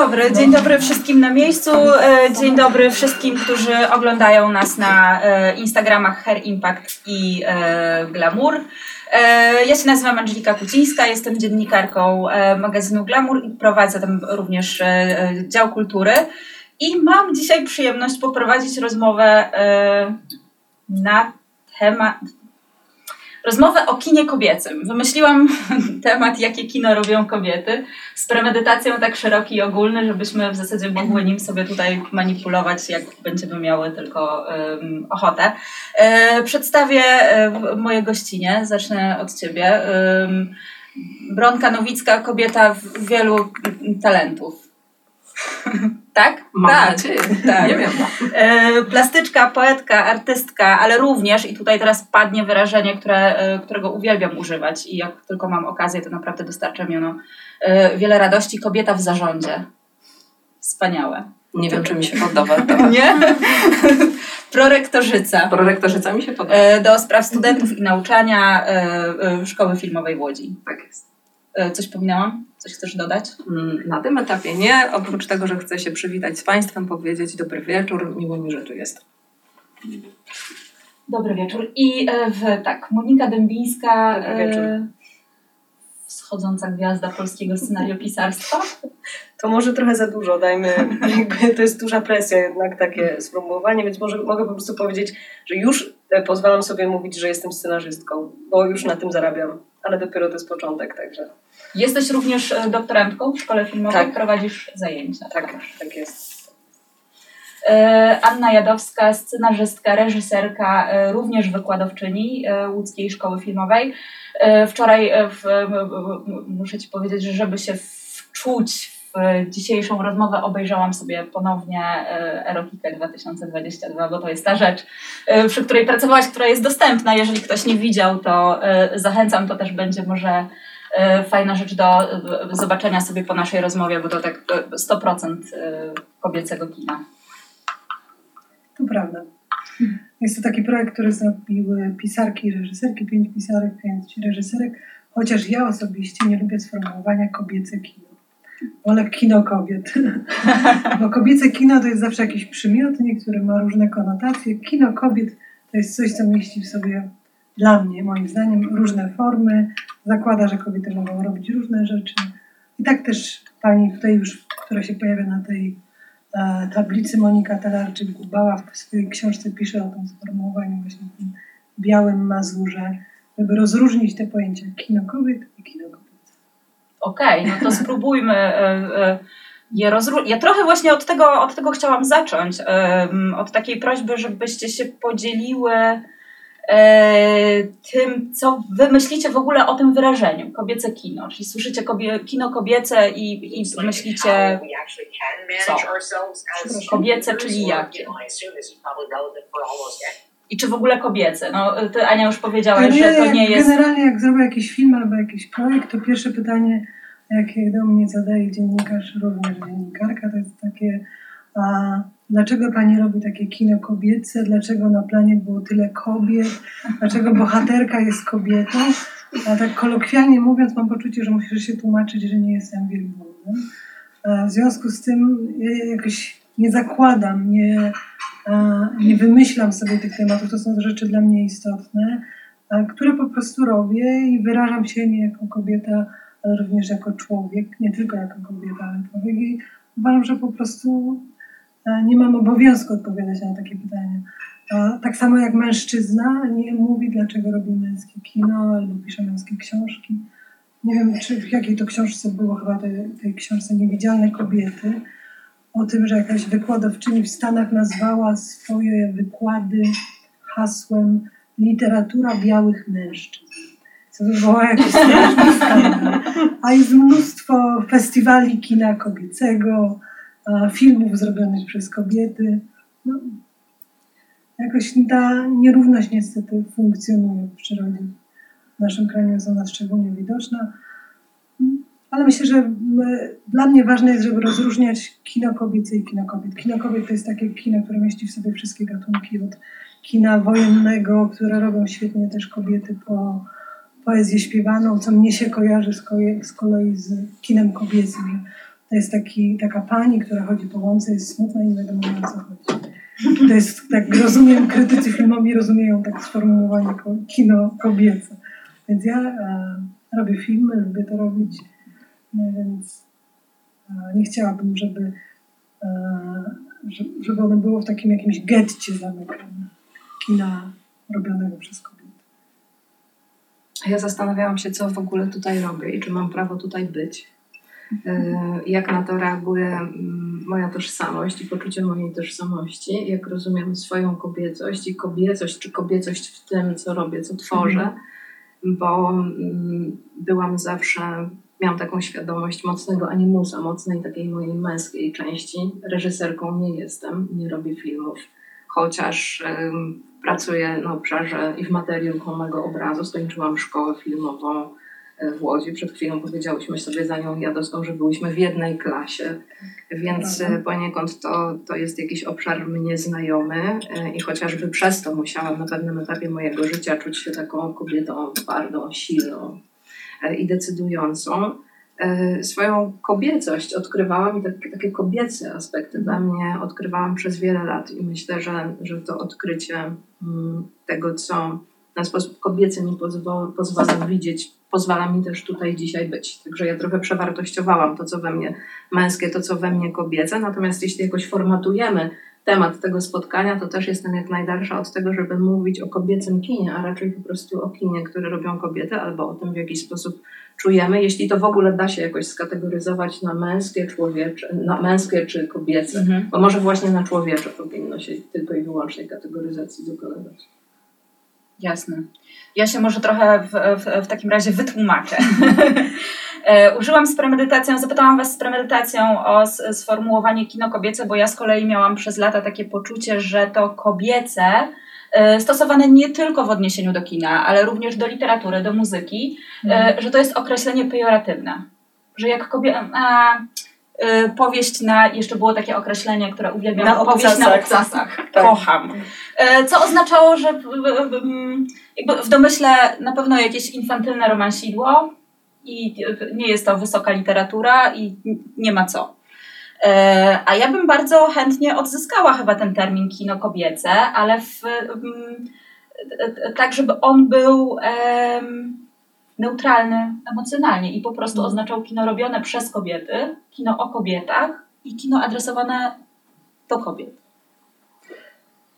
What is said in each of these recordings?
dobry, dzień dobry wszystkim na miejscu, e, dzień dobry wszystkim, którzy oglądają nas na e, Instagramach Hair Impact i e, Glamour. Ja się nazywam Angelika Kucińska, jestem dziennikarką magazynu Glamour i prowadzę tam również dział kultury. I mam dzisiaj przyjemność poprowadzić rozmowę na temat. Rozmowę o kinie kobiecym. Wymyśliłam temat, jakie kino robią kobiety, z premedytacją tak szeroki i ogólny, żebyśmy w zasadzie mogły nim sobie tutaj manipulować, jak będziemy miały tylko um, ochotę. E, przedstawię e, moje gościnie, zacznę od ciebie. Um, Bronka Nowicka, kobieta wielu talentów. tak? Mam tak. nadzieję. tak. Nie wiem. E, plastyczka, poetka, artystka, ale również, i tutaj teraz padnie wyrażenie, które, e, którego uwielbiam używać i jak tylko mam okazję, to naprawdę dostarcza mi ono e, wiele radości. Kobieta w zarządzie. Wspaniałe. Nie wiem, czy mi się podoba to. Nie? Prorektorzyca Prorektorzyca mi się podoba. do spraw studentów i nauczania Szkoły Filmowej w Łodzi. Tak jest. E, Coś pominęłam? Coś chcesz dodać? Mm, Na tym etapie nie, oprócz tego, że chcę się przywitać z Państwem, powiedzieć dobry wieczór, miło mi, że tu jest. Dobry wieczór. I e, w, tak, Monika Dębińska, e, wschodząca gwiazda polskiego scenariopisarstwa. To może trochę za dużo, dajmy, to jest duża presja jednak takie sformułowanie, więc może mogę po prostu powiedzieć, że już e, pozwalam sobie mówić, że jestem scenarzystką, bo już na tym zarabiam, ale dopiero to jest początek, także Jesteś również e, doktorantką w szkole filmowej, Tak. prowadzisz zajęcia. tak, tak jest. E, Anna Jadowska, scenarzystka, reżyserka, e, również wykładowczyni Łódzkiej Szkoły Filmowej. Wczoraj w, muszę Ci powiedzieć, że żeby się wczuć w dzisiejszą rozmowę, obejrzałam sobie ponownie e, Erotikę 2022, bo to jest ta rzecz, e, przy której pracowałaś, która jest dostępna. Jeżeli ktoś nie widział, to e, zachęcam, to też będzie może fajna rzecz do zobaczenia sobie po naszej rozmowie, bo to tak e, 100% e, kobiecego kina. To prawda. Jest to taki projekt, który zrobiły pisarki i reżyserki, pięć pisarek, pięć reżyserek, chociaż ja osobiście nie lubię sformułowania kobiece kino. Wolę kino kobiet. Bo kobiece kino to jest zawsze jakiś przymiotnik, który ma różne konotacje. Kino kobiet to jest coś, co mieści w sobie dla mnie, moim zdaniem, różne formy. Zakłada, że kobiety mogą robić różne rzeczy. I tak też pani tutaj już, która się pojawia na tej e, tablicy Monika Talarczyk-Gubała w swojej książce pisze o tym sformułowaniu właśnie tym białym mazurze, żeby rozróżnić te pojęcia kino kobiet i kino kobiet. Okej, no to spróbujmy e, e, je rozróżnić. Ja trochę właśnie od tego, od tego chciałam zacząć. em, Od takiej prośby, żebyście się podzieliły e, tym, co wy myślicie w ogóle o tym wyrażeniu kobiece kino. Czyli słyszycie kobie, kino kobiece i, i myślicie, co? Kobiece, czyli jakie? I czy w ogóle kobiece? No, ty Ania już powiedziałaś, że to nie jest... Generalnie jak zrobię jakiś film albo jakiś projekt, to pierwsze pytanie, jakie do mnie zadaje dziennikarz, również dziennikarka, to jest takie, a, dlaczego pani robi takie kino kobiece, dlaczego na planie było tyle kobiet, dlaczego bohaterka jest kobietą, a tak kolokwialnie mówiąc mam poczucie, że muszę się tłumaczyć, że nie jestem wielbłądem. W związku z tym ja jakoś nie zakładam, nie, nie wymyślam sobie tych tematów, to są rzeczy dla mnie istotne, które po prostu robię i wyrażam się nie jako kobieta, ale również jako człowiek, nie tylko jako kobieta, ale człowiek i uważam, że po prostu e, nie mam obowiązku odpowiadać na takie pytania. Tak samo jak mężczyzna nie mówi, dlaczego robi męskie kino albo pisze męskie książki. Nie wiem, czy w jakiej to książce było, chyba tej, tej książce Niewidzialne kobiety, o tym, że jakaś wykładowczyni w Stanach nazwała swoje wykłady hasłem literatura białych mężczyzn. Co wywołało jakiś straszny skandal. A jest mnóstwo festiwali kina kobiecego, filmów zrobionych przez kobiety. No, jakoś ta nierówność niestety funkcjonuje w przyrodzie. W naszym kraju jest ona szczególnie widoczna. Ale myślę, że dla mnie ważne jest, żeby rozróżniać kino kobiece i kino kobiet. Kino kobiet to jest takie kino, które mieści w sobie wszystkie gatunki, od kina wojennego, które robią świetnie też kobiety, po poezję śpiewaną, co mnie się kojarzy z, koje, z kolei z kinem kobiecym. to jest taki, taka pani, która chodzi po łące, jest smutna i nie wiadomo o co chodzi. To jest, tak rozumiem, krytycy filmowi rozumieją tak sformułowanie kino kobiece. Więc ja e, robię filmy, lubię to robić, więc e, nie chciałabym, żeby, e, że- żeby ono było w takim jakimś getcie zamykane. Kina robionego przez kobiety. Ja zastanawiałam się, co w ogóle tutaj robię i czy mam prawo tutaj być. E, Jak na to reaguje mm, moja tożsamość i poczucie mojej tożsamości, jak rozumiem swoją kobiecość i kobiecość, czy kobiecość w tym, co robię, co tworzę, bo mm, byłam zawsze, miałam taką świadomość mocnego animusa, mocnej takiej mojej męskiej części. Reżyserką nie jestem, nie robię filmów, chociaż em, pracuję na obszarze i w materii ruchomego obrazu. Skończyłam szkołę filmową e, w Łodzi. Przed chwilą powiedziałyśmy sobie za nią Jadowską, że byłyśmy w jednej klasie, więc e, poniekąd to, to jest jakiś obszar mnie znajomy e, i chociażby przez to musiałam na pewnym etapie mojego życia czuć się taką kobietą twardą, silną i decydującą. E, Swoją kobiecość odkrywałam i takie, takie kobiece aspekty we mnie odkrywałam przez wiele lat i myślę, że, że to odkrycie mm, tego, co na sposób kobiecy mi pozwala, pozwala widzieć, pozwala mi też tutaj dzisiaj być. Także ja trochę przewartościowałam to, co we mnie męskie, to, co we mnie kobiece. Natomiast jeśli jakoś formatujemy temat tego spotkania, to też jestem jak najdalsza od tego, żeby mówić o kobiecym kinie, a raczej po prostu o kinie, które robią kobiety, albo o tym, w jaki sposób czujemy, jeśli to w ogóle da się jakoś skategoryzować na męskie, człowiecze, na męskie czy kobiece. Mhm. Bo może właśnie na człowiecze powinno się tylko i wyłącznie kategoryzacji dokonywać. Jasne. Ja się może trochę w, w, w takim razie wytłumaczę. E, Użyłam z premedytacją, zapytałam Was z premedytacją o sformułowanie kino kobiece, bo ja z kolei miałam przez lata takie poczucie, że to kobiece e, stosowane nie tylko w odniesieniu do kina, ale również do literatury, do muzyki, e, że to jest określenie pejoratywne. Że jak kobieta. Powieść na, jeszcze było takie określenie, które uwielbiam, Na powieść na obcasach. obcasach. Tak. Kocham. Co oznaczało, że w- w domyśle na pewno jakieś infantylne romansidło i nie jest to wysoka literatura i nie ma co. E, A ja bym bardzo chętnie odzyskała chyba ten termin kino kobiece, ale w, mm, tak, żeby on był neutralny emocjonalnie i po prostu oznaczał kino robione przez kobiety, kino o kobietach i kino adresowane do kobiet.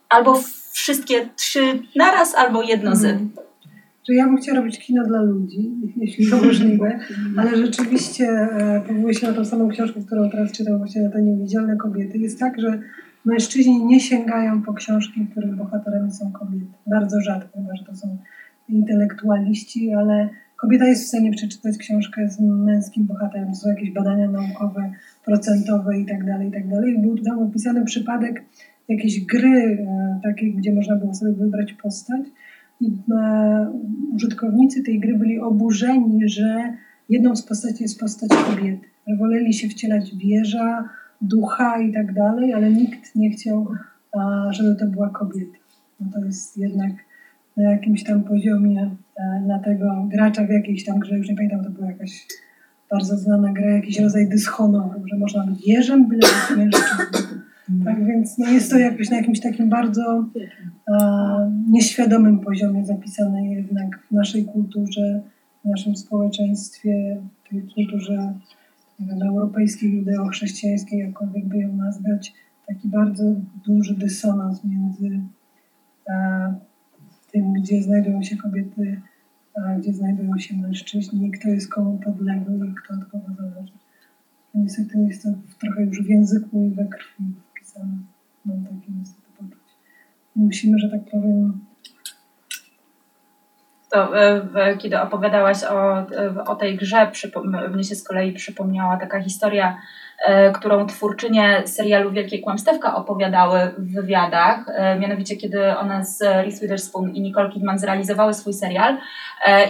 Albo wszystkie trzy naraz, albo jedno z. Że ja bym chciała robić kino dla ludzi, jeśli to możliwe, ale rzeczywiście e, powołuję się na tą samą książkę, którą teraz czytam, właśnie na te niewidzialne kobiety. Jest tak, że mężczyźni nie sięgają po książki, których bohaterami są kobiety. Bardzo rzadko, chyba że to są intelektualiści, ale kobieta jest w stanie przeczytać książkę z męskim bohaterem. To są jakieś badania naukowe, procentowe i tak dalej, i tak dalej. Był tam opisany przypadek jakiejś gry e, takiej, gdzie można było sobie wybrać postać i e, użytkownicy tej gry byli oburzeni, że jedną z postaci jest postać kobiety. Woleli się wcielać wieża, ducha i tak dalej, ale nikt nie chciał, żeby to była kobieta. No to jest jednak na jakimś tam poziomie e, dla tego gracza w jakiejś tam grze, już nie pamiętam, to była jakaś bardzo znana gra, jakiś rodzaj dyshonoru, że można być jeżem, byle być mężczyzną. Tak więc no jest to jakoś na jakimś takim bardzo nieświadomym poziomie zapisane jednak w naszej kulturze, w naszym społeczeństwie, w tej kulturze wiem, europejskiej, judeo-chrześcijańskiej, jakkolwiek by ją nazwać, taki bardzo duży dysonans między tym, gdzie znajdują się kobiety, a gdzie znajdują się mężczyźni, kto jest komu podległy i kto od kogo zależy. Niestety jest to trochę już w języku i we krwi wpisane. Mam takie niestety poczucie. Musimy, że tak powiem, To e, kiedy opowiadałaś o, e, o tej grze, mnie się z kolei przypomniała taka historia, e, którą twórczynie serialu Wielkie Kłamstewka opowiadały w wywiadach. Mianowicie, kiedy one z Reese Witherspoon i Nicole Kidman zrealizowały swój serial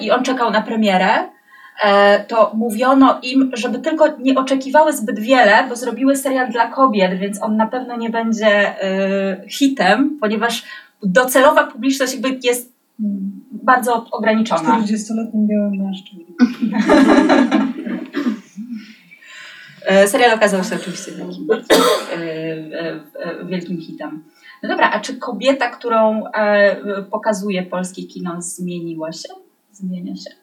i on czekał na premierę, to mówiono im, żeby tylko nie oczekiwały zbyt wiele, bo zrobiły serial dla kobiet, więc on na pewno nie będzie e, hitem, ponieważ docelowa publiczność jakby jest bardzo ograniczona. 40-letnim białym mężczyzną. E, Serial okazał się oczywiście takim e, e, e, wielkim hitem. No dobra, a czy kobieta, którą e, pokazuje polskie kino, zmieniła się? Zmienia się?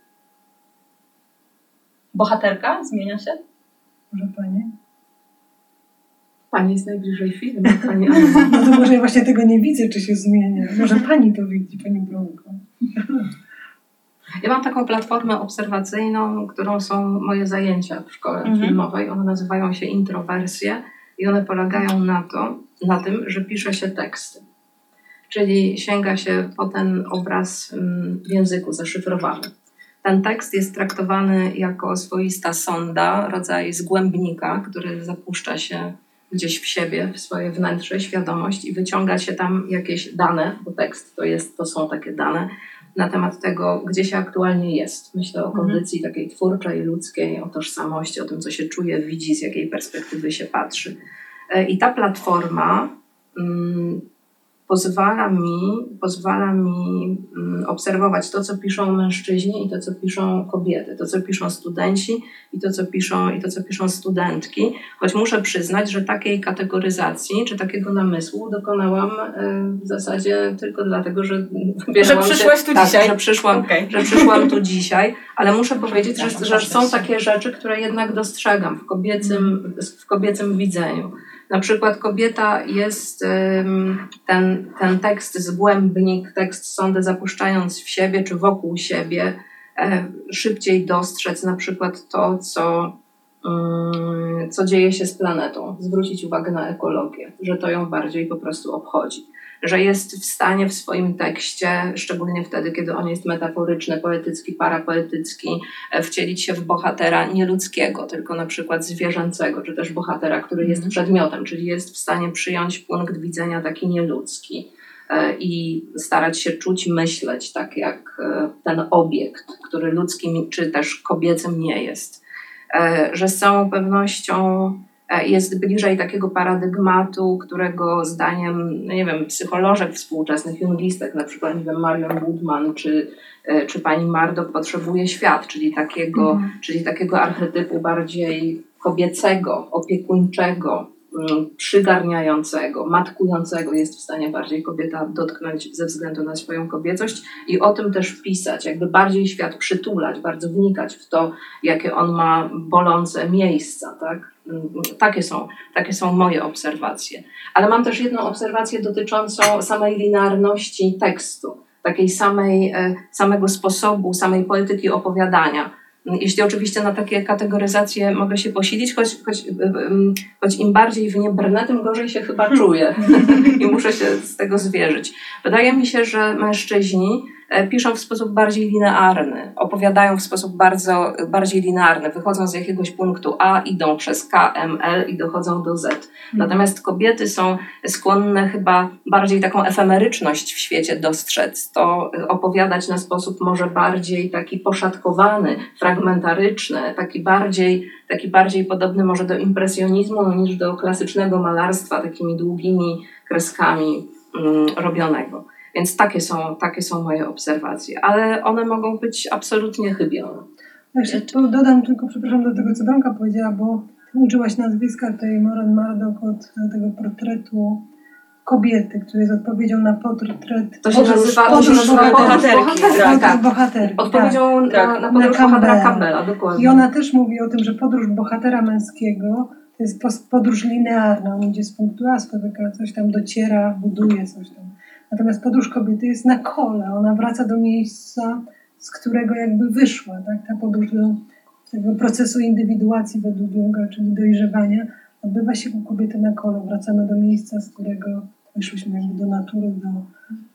Bohaterka zmienia się? Może pani? Pani jest najbliżej filmu, pani. No to może ja właśnie tego nie widzę, czy się zmienia. Może pani to widzi, pani Bronko. Ja mam taką platformę obserwacyjną, którą są moje zajęcia w szkole Mhm. filmowej. One nazywają się introwersje i one polegają na, to, na tym, że pisze się teksty. Czyli sięga się po ten obraz mm, w języku zaszyfrowany. Ten tekst jest traktowany jako swoista sonda, rodzaj zgłębnika, który zapuszcza się gdzieś w siebie, w swoje wnętrze, świadomość i wyciąga się tam jakieś dane, bo tekst to, jest, to są takie dane, na temat tego, gdzie się aktualnie jest. Myślę o Mhm. kondycji takiej twórczej, ludzkiej, o tożsamości, o tym, co się czuje, widzi, z jakiej perspektywy się patrzy. E, I ta platforma mm, pozwala mi, pozwala mi mm, obserwować to, co piszą mężczyźni i to, co piszą kobiety, to, co piszą studenci i to, co piszą, i to, co piszą studentki. Choć muszę przyznać, że takiej kategoryzacji czy takiego namysłu dokonałam e, w zasadzie tylko dlatego, że się- przyszłaś tu tak, dzisiaj. Że przyszłam, Okej. że przyszłam tu dzisiaj, ale muszę powiedzieć, że, że są takie rzeczy, które jednak dostrzegam w kobiecym, w kobiecym widzeniu. Na przykład kobieta jest ten, ten tekst zgłębnik, tekst sądy zapuszczając w siebie czy wokół siebie, szybciej dostrzec na przykład to, co, mm, co dzieje się z planetą, zwrócić uwagę na ekologię, że to ją bardziej po prostu obchodzi. Że jest w stanie w swoim tekście, szczególnie wtedy, kiedy on jest metaforyczny, poetycki, parapoetycki, e, wcielić się w bohatera nie ludzkiego, tylko na przykład zwierzęcego, czy też bohatera, który jest przedmiotem, czyli jest w stanie przyjąć punkt widzenia taki nieludzki e, i starać się czuć, myśleć tak jak e, ten obiekt, który ludzkim czy też kobiecym nie jest. Że z całą pewnością jest bliżej takiego paradygmatu, którego zdaniem, no nie wiem, psycholożek współczesnych, jungistek, na przykład nie wiem, Marion Woodman czy, e, czy pani Mardok potrzebuje świat, czyli takiego, Mhm. czyli takiego archetypu bardziej kobiecego, opiekuńczego, mm, przygarniającego, matkującego jest w stanie bardziej kobieta dotknąć ze względu na swoją kobiecość i o tym też pisać, jakby bardziej świat przytulać, bardzo wnikać w to, jakie on ma bolące miejsca, tak? Takie są, takie są moje obserwacje. Ale mam też jedną obserwację dotyczącą samej linearności tekstu, takiej samej, e, samego sposobu, samej poetyki opowiadania. Jeśli oczywiście na takie kategoryzacje mogę się posilić, choć, choć, y, y, choć im bardziej w nie brnę, tym gorzej się chyba czuję i muszę się z tego zwierzyć. Wydaje mi się, że mężczyźni e, piszą w sposób bardziej linearny, opowiadają w sposób bardzo, bardziej linearny, wychodzą z jakiegoś punktu A, idą przez K, M, L i dochodzą do Z. Natomiast kobiety są skłonne chyba bardziej taką efemeryczność w świecie dostrzec, to y, opowiadać na sposób może bardziej taki poszatkowany, fragmentaryczny, taki bardziej, taki bardziej podobny może do impresjonizmu niż do klasycznego malarstwa takimi długimi kreskami mm, robionego. Więc takie są, takie są moje obserwacje, ale one mogą być absolutnie chybione. Się tu dodam tylko, przepraszam, do tego, co Bronka powiedziała, bo ty uczyłaś nazwiska tej Moran Mardok od tego portretu kobiety, który jest odpowiedzią na portret To się podróż- nazywa, podróż nazywa bohaterki, bohaterki, tak. tak. bohaterki. tak. Odpowiedzią na, Tak. na podróż Na bohatera Campbella. Dokładnie. I ona też mówi o tym, że podróż bohatera męskiego to jest podróż linearna. On idzie z punktu A, spotyka coś tam, dociera, buduje coś tam. Natomiast podróż kobiety jest na kole. Ona wraca do miejsca, z którego jakby wyszła. Tak? Ta podróż do tego procesu indywiduacji według Junga, czyli dojrzewania, odbywa się u kobiety na kole. Wracamy do miejsca, z którego wyszłyśmy jakby do natury, do,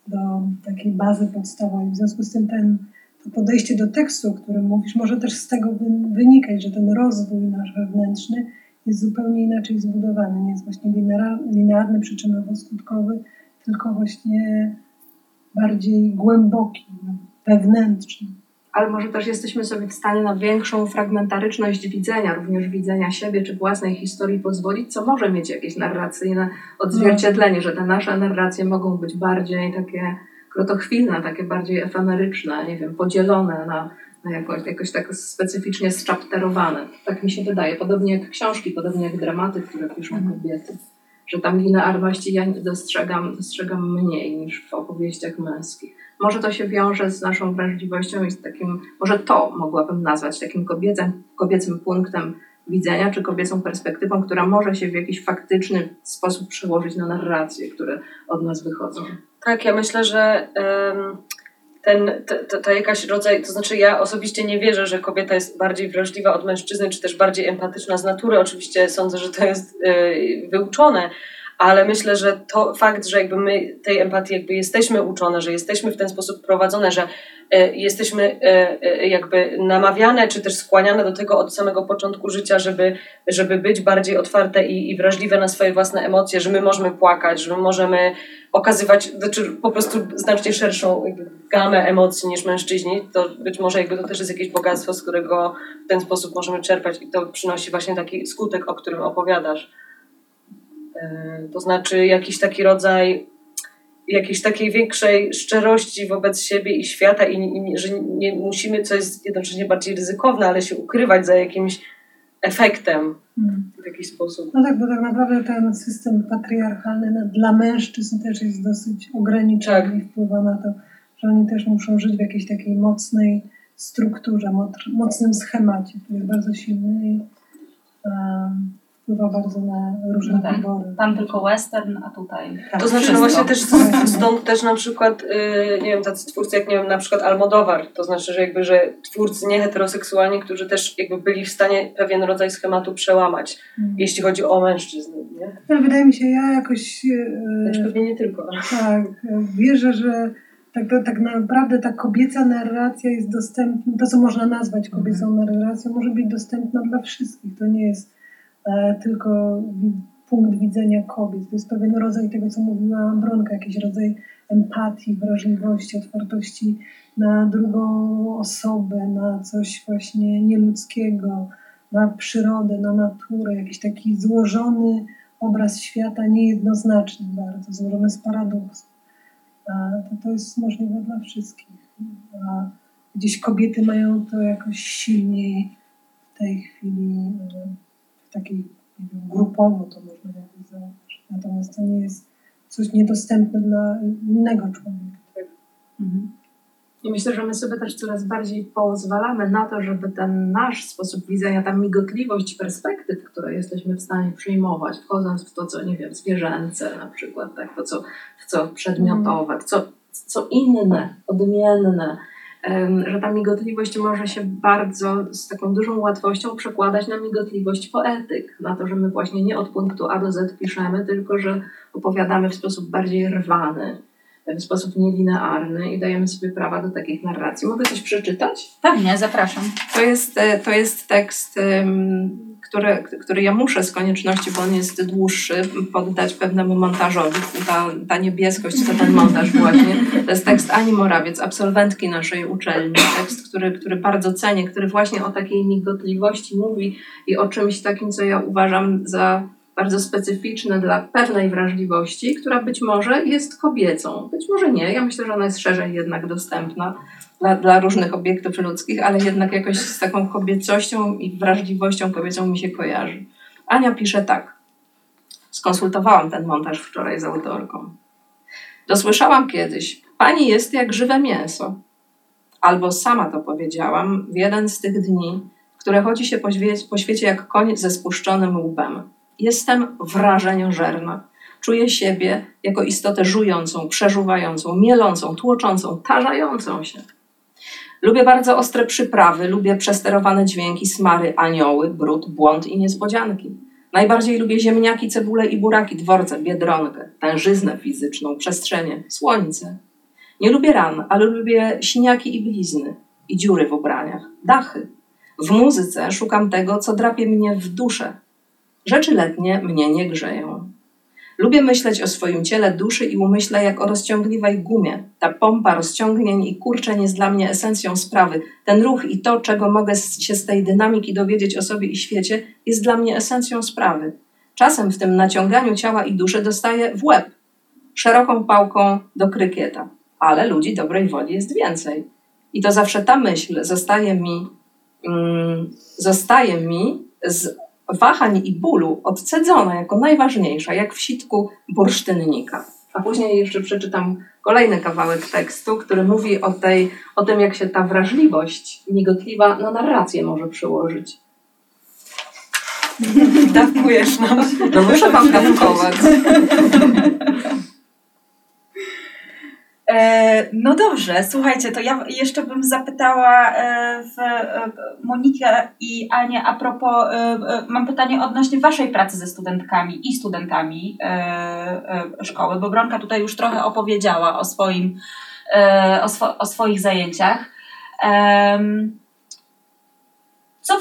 do takiej bazy podstawowej. W związku z tym ten, to podejście do tekstu, o którym mówisz, może też z tego wy- wynikać, że ten rozwój nasz wewnętrzny jest zupełnie inaczej zbudowany. Nie jest właśnie linear- linearny, przyczynowo-skutkowy, tylko właśnie bardziej głęboki, wewnętrzny. Ale może też jesteśmy sobie w stanie na większą fragmentaryczność widzenia, również widzenia siebie czy własnej historii pozwolić, co może mieć jakieś narracyjne odzwierciedlenie, że te nasze narracje mogą być bardziej takie krotochwilne, takie bardziej efemeryczne, nie wiem, podzielone na, jakoś, jakoś tak specyficznie zczapterowane. Tak mi się wydaje. Podobnie jak książki, podobnie jak dramaty, które piszą kobiety. Że tam linearności ja dostrzegam, dostrzegam mniej niż w opowieściach męskich. Może to się wiąże z naszą wrażliwością i z takim, może to mogłabym nazwać takim kobiecym, kobiecym punktem widzenia, czy kobiecą perspektywą, która może się w jakiś faktyczny sposób przełożyć na narracje, które od nas wychodzą. Tak, ja myślę, że ten, to jakaś rodzaj, to znaczy ja osobiście nie wierzę, że kobieta jest bardziej wrażliwa od mężczyzny, czy też bardziej empatyczna z natury. Oczywiście sądzę, że to jest y, wyuczone, ale myślę, że to fakt, że jakby my tej empatii jakby jesteśmy uczone, że jesteśmy w ten sposób prowadzone, że y, jesteśmy y, y, jakby namawiane, czy też skłaniane do tego od samego początku życia, żeby, żeby być bardziej otwarte i, i wrażliwe na swoje własne emocje, że my możemy płakać, że my możemy okazywać, znaczy po prostu znacznie szerszą gamę emocji niż mężczyźni, to być może jakby to też jest jakieś bogactwo, z którego w ten sposób możemy czerpać i to przynosi właśnie taki skutek, o którym opowiadasz. Yy, To znaczy jakiś taki rodzaj jakiejś takiej większej szczerości wobec siebie i świata i, i że nie musimy, co jest jednocześnie bardziej ryzykowne, ale się ukrywać za jakimś efektem Mm. w jakiś sposób. No tak, bo tak naprawdę ten system patriarchalny dla mężczyzn też jest dosyć ograniczony Tak. i wpływa na to, że oni też muszą żyć w jakiejś takiej mocnej strukturze, mocnym schemacie, który jest bardzo silny um, wpływa bardzo na różne No tak. wybory. Tam tylko western, a tutaj. Tak, To znaczy, no właśnie też stąd, stąd też na przykład, yy, nie wiem, tacy twórcy jak, nie wiem, na przykład Almodowar, to znaczy, że jakby, że twórcy nieheteroseksualni, którzy też jakby byli w stanie pewien rodzaj schematu przełamać, Mm. jeśli chodzi o mężczyzn, nie? Ale wydaje mi się, ja jakoś Znaczy e, pewnie nie tylko, tak, wierzę, że tak, to, tak naprawdę ta kobieca narracja jest dostępna, to co można nazwać kobiecą narracją, może być dostępna dla wszystkich. To nie jest tylko wi- punkt widzenia kobiet. To jest pewien rodzaj tego, co mówiła Bronka, jakiś rodzaj empatii, wrażliwości, otwartości na drugą osobę, na coś właśnie nieludzkiego, na przyrodę, na naturę, jakiś taki złożony obraz świata, niejednoznaczny bardzo, złożony z paradoksów. To, to jest możliwe dla wszystkich. A gdzieś kobiety mają to jakoś silniej w tej chwili, e, takiej nie wiem, grupowo to można jakoś zauważyć. Natomiast to nie jest coś niedostępne dla innego człowieka. Mhm. I myślę, że my sobie też coraz bardziej pozwalamy na to, żeby ten nasz sposób widzenia, ta migotliwość perspektyw, które jesteśmy w stanie przyjmować, wchodząc w to, co, nie wiem, zwierzęce na przykład, tak, to, co, w co przedmiotowe, w co, co inne, odmienne, że ta migotliwość może się bardzo z taką dużą łatwością przekładać na migotliwość poetyk, na to, że my właśnie nie od punktu A do Z piszemy, tylko że opowiadamy w sposób bardziej rwany, w sposób nielinearny i dajemy sobie prawa do takich narracji. Mogę coś przeczytać? Pewnie, zapraszam. To jest, e, to jest tekst, który, który ja muszę z konieczności, bo on jest dłuższy, poddać pewnemu montażowi. Ta, ta niebieskość to ten montaż właśnie. To jest tekst Ani Morawiec, absolwentki naszej uczelni. Tekst, który, który bardzo cenię, który właśnie o takiej migotliwości mówi i o czymś takim, co ja uważam za bardzo specyficzne dla pewnej wrażliwości, która być może jest kobiecą. Być może nie. Ja myślę, że ona jest szerzej jednak dostępna dla, dla różnych obiektów ludzkich, ale jednak jakoś z taką kobiecością i wrażliwością kobiecą mi się kojarzy. Ania pisze tak. Skonsultowałam ten montaż wczoraj z autorką. Dosłyszałam kiedyś, pani jest jak żywe mięso. Albo sama to powiedziałam w jeden z tych dni, które chodzi się po, po świecie jak koń ze spuszczonym łbem. Jestem wrażeniożerna. Czuję siebie jako istotę żującą, przeżuwającą, mielącą, tłoczącą, tarzającą się. Lubię bardzo ostre przyprawy, lubię przesterowane dźwięki, smary, anioły, brud, błąd i niespodzianki. Najbardziej lubię ziemniaki, cebule i buraki, dworce, biedronkę, tężyznę fizyczną, przestrzenie, słońce. Nie lubię ran, ale lubię siniaki i blizny, i dziury w ubraniach, dachy. W muzyce szukam tego, co drapie mnie w duszę. Rzeczy letnie mnie nie grzeją. Lubię myśleć o swoim ciele, duszy i umyśle jak o rozciągliwej gumie. Ta pompa rozciągnięć i kurczeń jest dla mnie esencją sprawy. Ten ruch i to, czego mogę się z tej dynamiki dowiedzieć o sobie i świecie, jest dla mnie esencją sprawy. Czasem w tym naciąganiu ciała i duszy dostaję w łeb, szeroką pałką do krykieta. Ale ludzi dobrej woli jest więcej. I to zawsze ta myśl zostaje mi, mm, zostaje mi z wahań i bólu odcedzona jako najważniejsza, jak w sitku bursztynnika. A później jeszcze przeczytam kolejny kawałek tekstu, który mówi o, tej, o tym, jak się ta wrażliwość migotliwa na narrację może przyłożyć. Dawkujesz nam. No muszę wam dawkować. E, no dobrze, słuchajcie, to ja jeszcze bym zapytała e, w, e, Monikę i Anię a propos, mam pytanie odnośnie waszej pracy ze studentkami i studentami szkoły, bo Bronka tutaj już trochę opowiedziała o swoim, o, o swoich zajęciach. Co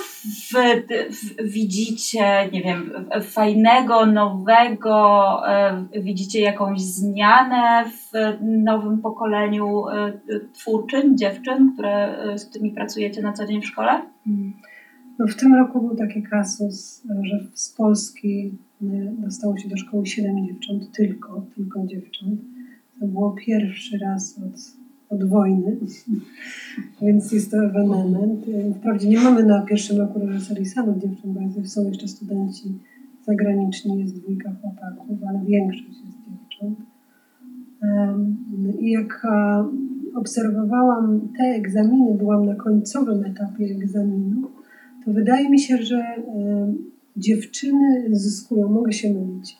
widzicie, nie wiem, fajnego, nowego? E, widzicie jakąś zmianę w nowym pokoleniu e, twórczyń, dziewczyn, które, e, z którymi pracujecie na co dzień w szkole? No w tym roku był taki kasus, że z Polski dostało się do szkoły 7 dziewcząt, tylko, tylko dziewcząt. To było pierwszy raz od, od wojny, więc jest to ewenement. Wprawdzie nie mamy na pierwszym roku reżyserii samych dziewcząt, bo są jeszcze studenci zagraniczni, jest dwójka chłopaków, ale większość jest dziewcząt. I jak obserwowałam te egzaminy, byłam na końcowym etapie egzaminu, to wydaje mi się, że dziewczyny zyskują, mogę się mylić,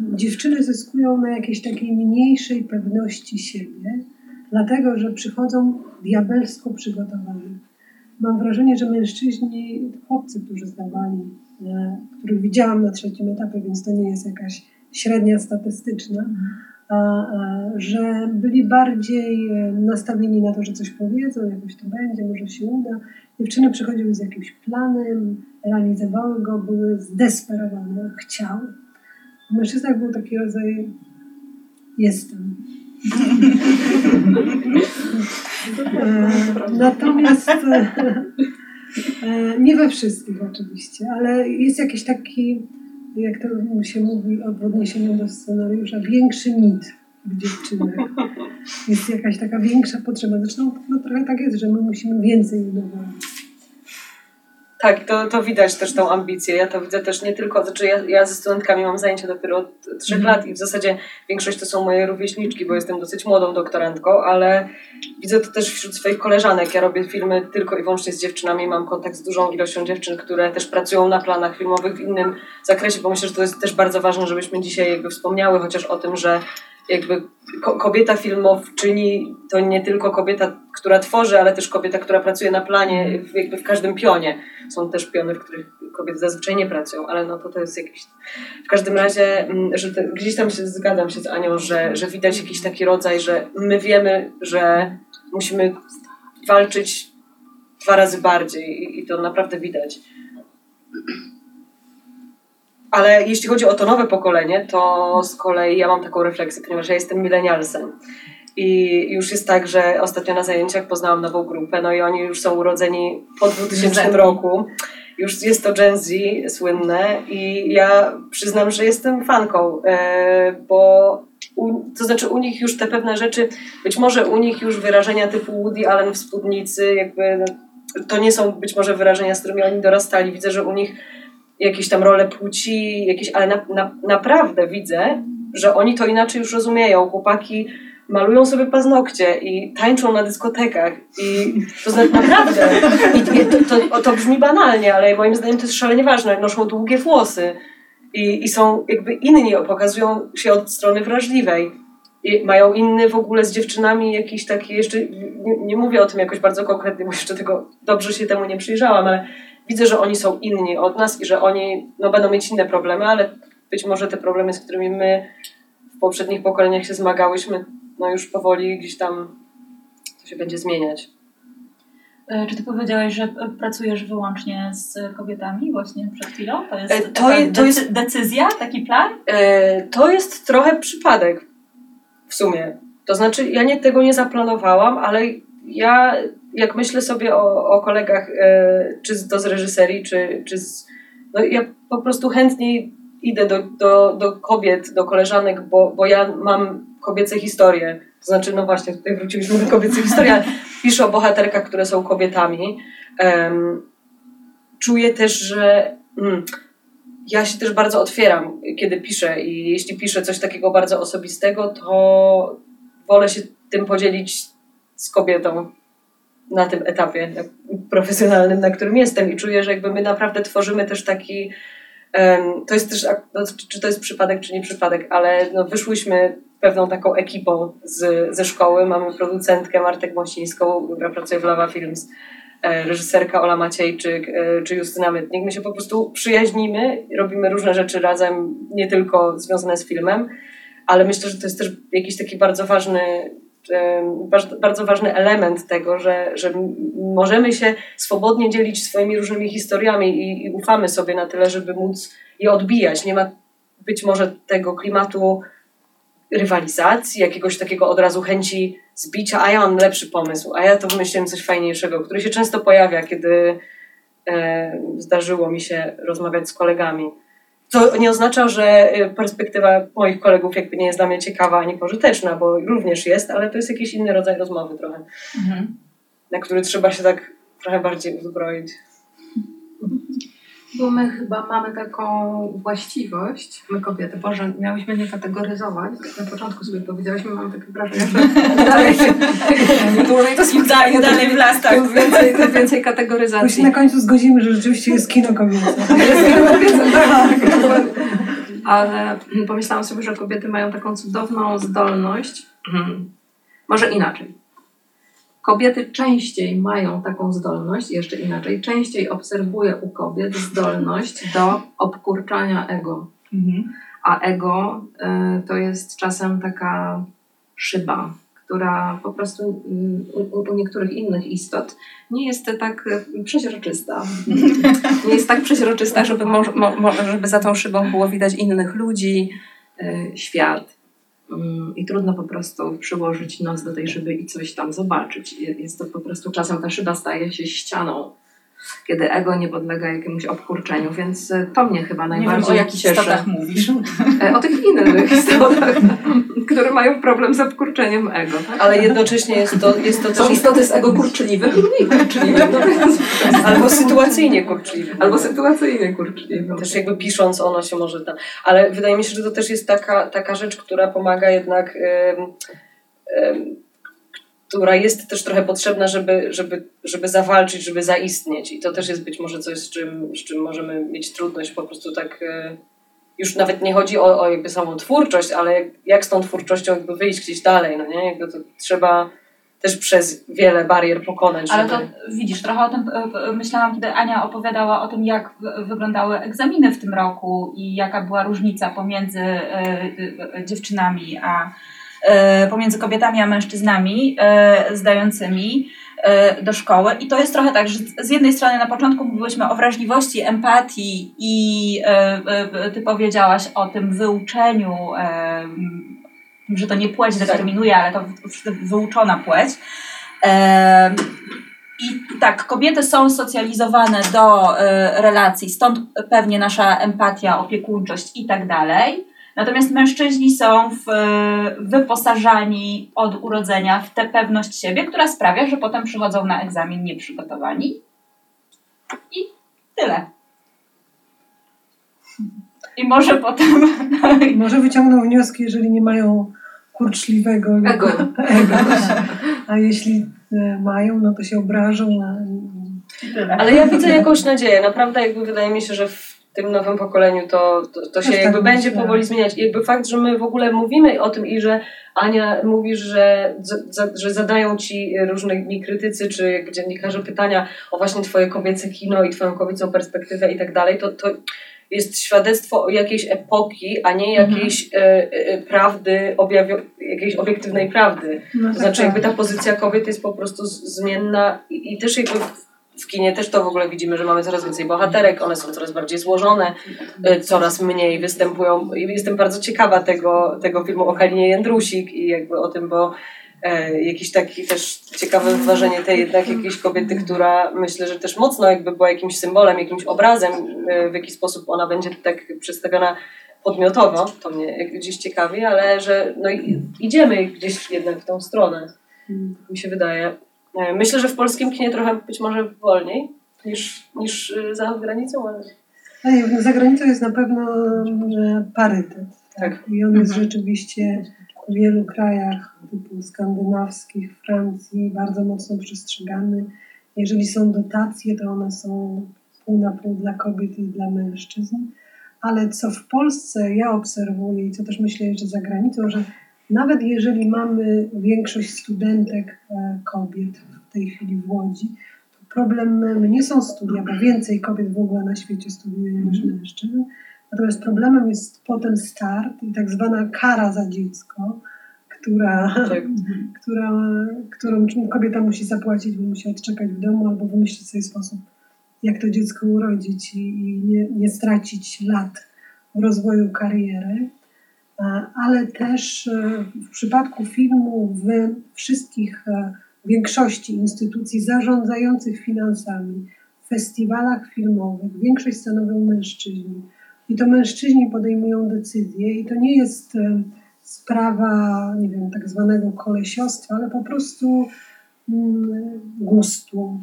dziewczyny zyskują na jakiejś takiej mniejszej pewności siebie, dlatego że przychodzą diabelsko przygotowane. Mam wrażenie, że mężczyźni, chłopcy, którzy zdawali, e, których widziałam na trzecim etapie, więc to nie jest jakaś średnia statystyczna, że byli bardziej e, nastawieni na to, że coś powiedzą, jakoś to będzie, może się uda. Dziewczyny przychodziły z jakimś planem, realizowały go, były zdesperowane, chciały. W mężczyznach był taki rodzaj jestem. E, Natomiast e, nie we wszystkich oczywiście, ale jest jakiś taki, jak to się mówi w odniesieniu do scenariusza, większy mit w dziewczynach. Jest jakaś taka większa potrzeba. Zresztą no, trochę tak jest, że my musimy więcej udowodnić. Tak, to, to widać też tą ambicję. Ja to widzę też nie tylko, znaczy ja, ja ze studentkami mam zajęcia dopiero od trzech lat i w zasadzie większość to są moje rówieśniczki, bo jestem dosyć młodą doktorantką, ale widzę to też wśród swoich koleżanek. Ja robię filmy tylko i wyłącznie z dziewczynami, mam kontakt z dużą ilością dziewczyn, które też pracują na planach filmowych w innym zakresie, bo myślę, że to jest też bardzo ważne, żebyśmy dzisiaj jakby wspomniały chociaż o tym, że jakby ko kobieta filmowczyni to nie tylko kobieta, która tworzy, ale też kobieta, która pracuje na planie, w, jakby w każdym pionie. Są też piony, w których kobiety zazwyczaj nie pracują, ale no to to jest jakiś... W każdym razie, mm, że te, gdzieś tam się zgadzam się z Anią, że, że widać jakiś taki rodzaj, że my wiemy, że musimy walczyć dwa razy bardziej i, i to naprawdę widać. Ale jeśli chodzi o to nowe pokolenie, to z kolei ja mam taką refleksję, ponieważ ja jestem milenialsem. I już jest tak, że ostatnio na zajęciach poznałam nową grupę, no i oni już są urodzeni po 2000 Gen Z. roku. Już jest to Gen Z słynne i ja przyznam, że jestem fanką, e, bo u, to znaczy u nich już te pewne rzeczy, być może u nich już wyrażenia typu Woody Allen w spódnicy, jakby no, to nie są być może wyrażenia, z którymi oni dorastali. Widzę, że u nich jakieś tam role płci, jakieś, ale na, na, naprawdę widzę, że oni to inaczej już rozumieją. Chłopaki malują sobie paznokcie i tańczą na dyskotekach i to znaczy naprawdę, i, to, to, to brzmi banalnie, ale moim zdaniem to jest szalenie ważne, noszą długie włosy i, i są jakby inni, pokazują się od strony wrażliwej. I mają inny w ogóle z dziewczynami jakiś taki, jeszcze nie, nie mówię o tym jakoś bardzo konkretnie, bo jeszcze tego dobrze się temu nie przyjrzałam, ale widzę, że oni są inni od nas i że oni no, będą mieć inne problemy, ale być może te problemy, z którymi my w poprzednich pokoleniach się zmagałyśmy, no już powoli gdzieś tam to się będzie zmieniać. E, Czy ty powiedziałeś, że e, pracujesz wyłącznie z kobietami właśnie przed chwilą? To jest, E, to to jest- decy- decyzja, taki plan? To jest trochę przypadek w sumie. To znaczy, ja nie, tego nie zaplanowałam, ale ja, jak myślę sobie o, o kolegach, e, czy z- to z reżyserii, czy, czy z. No, ja po prostu chętniej idę do, do, do kobiet, do koleżanek, bo, bo ja mam kobiece historie. To znaczy, no właśnie, tutaj wróciliśmy do kobiecych historii, ale piszę o bohaterkach, które są kobietami. Em, czuję też, że mm, ja się też bardzo otwieram, kiedy piszę i jeśli piszę coś takiego bardzo osobistego, to wolę się tym podzielić z kobietą na tym etapie profesjonalnym, na którym jestem i czuję, że jakby my naprawdę tworzymy też taki to jest też, no, czy- to jest przypadek, czy nie przypadek, ale no, wyszłyśmy pewną taką ekipą z, ze szkoły. Mamy producentkę Martę Gmosińską, która pracuje w Lava Films, e, reżyserka Ola Maciejczyk e, czy Justyna Mytnik. My się po prostu przyjaźnimy, robimy różne rzeczy razem, nie tylko związane z filmem, ale myślę, że to jest też jakiś taki bardzo ważny bardzo ważny element tego, że, że możemy się swobodnie dzielić swoimi różnymi historiami i, i ufamy sobie na tyle, żeby móc je odbijać. Nie ma być może tego klimatu rywalizacji, jakiegoś takiego od razu chęci zbicia, a ja mam lepszy pomysł, a ja to wymyśliłem coś fajniejszego, który się często pojawia, kiedy e, zdarzyło mi się rozmawiać z kolegami. To nie oznacza, że e, perspektywa moich kolegów jakby nie jest dla mnie ciekawa ani pożyteczna, bo również jest, ale to jest jakiś inny rodzaj rozmowy trochę, Mhm. na który trzeba się tak trochę bardziej uzbroić. Bo my chyba mamy taką właściwość, my kobiety, Boże, miałyśmy nie kategoryzować, tak na początku sobie powiedziałyśmy, mam takie wrażenie, że dalej się, dłużej to Im dalej, w las, tak. więcej, tym więcej Bo się kategoryzacji. na końcu zgodzimy, że rzeczywiście jest kino kobiece. Ale pomyślałam sobie, że kobiety mają taką cudowną zdolność, mhm. może inaczej. Kobiety częściej mają taką zdolność, jeszcze inaczej, częściej obserwuję u kobiet zdolność do obkurczania ego. Mhm. A ego y, to jest czasem taka szyba, która po prostu mm, u, niektórych innych istot nie jest tak y, przeźroczysta. Nie jest tak przeźroczysta, żeby, mo, mo, mo, żeby za tą szybą było widać innych ludzi, y, świat. Mm, I trudno po prostu przyłożyć nos do tej szyby i coś tam zobaczyć. Je- Jest to po prostu czasem ta szyba staje się ścianą, kiedy ego nie podlega jakiemuś obkurczeniu, więc y, to mnie chyba najbardziej o jakich cieszy. istotach mówisz. E, O tych innych istotach, które mają problem z obkurczeniem ego. Tak? Ale jednocześnie jest to, jest to Są też istoty z ego kurczliwych i mniej kurczliwych. No więc, albo sytuacyjnie kurczliwe. albo sytuacyjnie kurczliwe. Też jakby pisząc ono się może tam. Ale wydaje mi się, że to też jest taka, taka rzecz, która pomaga jednak, która jest też trochę potrzebna, żeby, żeby, żeby zawalczyć, żeby zaistnieć. I to też jest być może coś, z czym, z czym możemy mieć trudność po prostu tak. e, Już nawet nie chodzi o, o jakby samą twórczość, ale jak, jak z tą twórczością jakby wyjść gdzieś dalej, no nie? Jakby to trzeba też przez wiele barier pokonać. Ale żeby... to widzisz, trochę o tym e, myślałam, kiedy Ania opowiadała o tym, jak wyglądały egzaminy w tym roku i jaka była różnica pomiędzy e, dziewczynami, a pomiędzy kobietami a mężczyznami e, zdającymi e, do szkoły. I to jest trochę tak, że z jednej strony na początku mówiłyśmy o wrażliwości, empatii i e, e, ty powiedziałaś o tym wyuczeniu, e, że to nie płeć determinuje, ale to wyuczona płeć. I tak, kobiety są socjalizowane do e, relacji, stąd pewnie nasza empatia, opiekuńczość i tak dalej. Natomiast mężczyźni są w, wyposażani od urodzenia w tę pewność siebie, która sprawia, że potem przychodzą na egzamin nieprzygotowani. I tyle. I może potem. Może wyciągną wnioski, jeżeli nie mają kurczliwego Ego. ego. A jeśli e, mają, no to się obrażą. A, I tyle. Ale ja widzę jakąś nadzieję. Naprawdę jakby wydaje mi się, że w tym nowym pokoleniu to, to, to się tak jakby będzie myślę. powoli zmieniać. I jakby fakt, że my w ogóle mówimy o tym i że Ania mówisz, że, za, że zadają ci różni krytycy czy dziennikarze pytania o właśnie twoje kobiece kino i twoją kobiecą perspektywę i tak dalej, to, to jest świadectwo jakiejś epoki, a nie Mhm. jakiejś e, e, prawdy, objawio, jakiejś obiektywnej prawdy. no To tak, znaczy tak. jakby ta pozycja kobiet jest po prostu zmienna i, i też jakby w, kinie też to w ogóle widzimy, że mamy coraz więcej bohaterek, one są coraz bardziej złożone, y, coraz mniej występują. Jestem bardzo ciekawa tego, tego filmu o Kalinie Jędrusik i jakby o tym, bo e, jakiś taki też ciekawe wyważenie tej jednak jakiejś kobiety, która myślę, że też mocno jakby była jakimś symbolem, jakimś obrazem, e, w jaki sposób ona będzie tak przedstawiona podmiotowo, to mnie gdzieś ciekawi, ale że no, idziemy gdzieś jednak w tą stronę, mi się wydaje. E, Myślę, że w polskim kinie trochę być może wolniej niż, niż y, za granicą, ale no za granicą jest na pewno e, parytet. Tak. I on jest Mhm. rzeczywiście w wielu krajach typu skandynawskich, Francji bardzo mocno przestrzegany. Jeżeli są dotacje, to one są pół na pół dla kobiet i dla mężczyzn. Ale co w Polsce ja obserwuję i co też myślę, że za granicą, że nawet jeżeli mamy większość studentek e, kobiet w tej chwili w Łodzi, to problemem nie są studia, bo więcej kobiet w ogóle na świecie studiuje niż mężczyzn. Natomiast problemem jest potem start i tak zwana kara za dziecko, która, tak. która, którą kobieta musi zapłacić, bo musi odczekać w domu albo wymyślić sobie sposób, jak to dziecko urodzić i, i nie, nie stracić lat w rozwoju kariery. E, Ale też e, w przypadku filmu w wszystkich e, większości instytucji zarządzających finansami, w festiwalach filmowych, większość stanowią mężczyźni. I to mężczyźni podejmują decyzje i to nie jest sprawa, nie wiem, tak zwanego kolesiostwa, ale po prostu mm, gustu,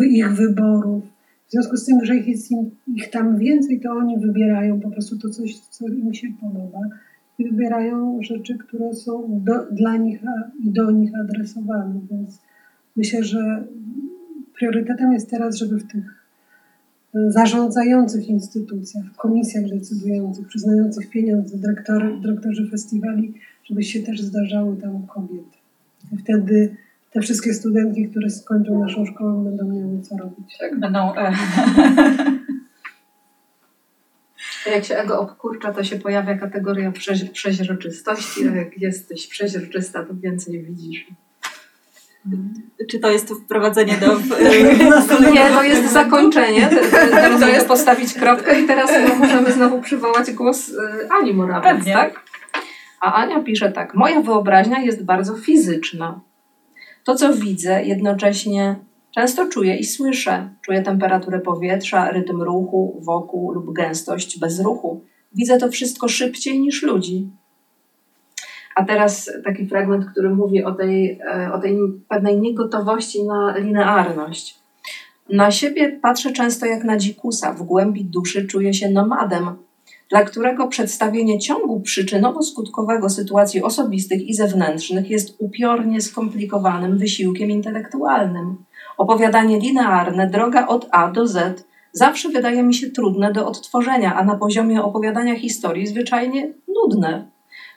ich wyborów. W związku z tym, że ich jest im, ich tam więcej, to oni wybierają po prostu to coś, co im się podoba i wybierają rzeczy, które są do, dla nich i do nich adresowane. Więc myślę, że priorytetem jest teraz, żeby w tych e, zarządzających instytucjach, w komisjach decydujących, przyznających pieniądze, dyrektory, dyrektorzy festiwali, żeby się też zdarzały tam kobiety. Wtedy te wszystkie studentki, które skończą naszą szkołę, będą miały co robić. Będą e, Jak się ego obkurcza, to się pojawia kategoria przeź- przeźroczystości, a jak jesteś przeźroczysta, to więcej widzisz. Czy to jest wprowadzenie do. Nie, to jest zakończenie. To, to jest postawić kropkę i teraz możemy znowu przywołać głos y, Ani Morawiec, tak? A Ania pisze tak. Moja wyobraźnia jest bardzo fizyczna. To, co widzę, jednocześnie często czuję i słyszę. Czuję temperaturę powietrza, rytm ruchu wokół lub gęstość bez ruchu. Widzę to wszystko szybciej niż ludzi. A teraz taki fragment, który mówi o tej, e, o tej pewnej niegotowości na linearność. Na siebie patrzę często jak na dzikusa. W głębi duszy czuję się nomadem, dla którego przedstawienie ciągu przyczynowo-skutkowego sytuacji osobistych i zewnętrznych jest upiornie skomplikowanym wysiłkiem intelektualnym. Opowiadanie linearne, droga od A do Z, zawsze wydaje mi się trudne do odtworzenia, a na poziomie opowiadania historii zwyczajnie nudne.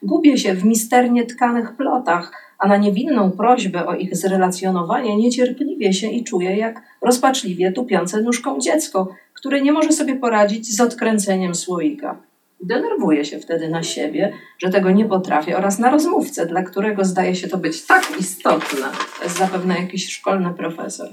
Gubię się w misternie tkanych plotach, a na niewinną prośbę o ich zrelacjonowanie niecierpliwie się i czuję jak rozpaczliwie tupiące nóżką dziecko, które nie może sobie poradzić z odkręceniem słoika. Denerwuję się wtedy na siebie, że tego nie potrafię oraz na rozmówcę, dla którego zdaje się to być tak istotne. To jest zapewne jakiś szkolny profesor.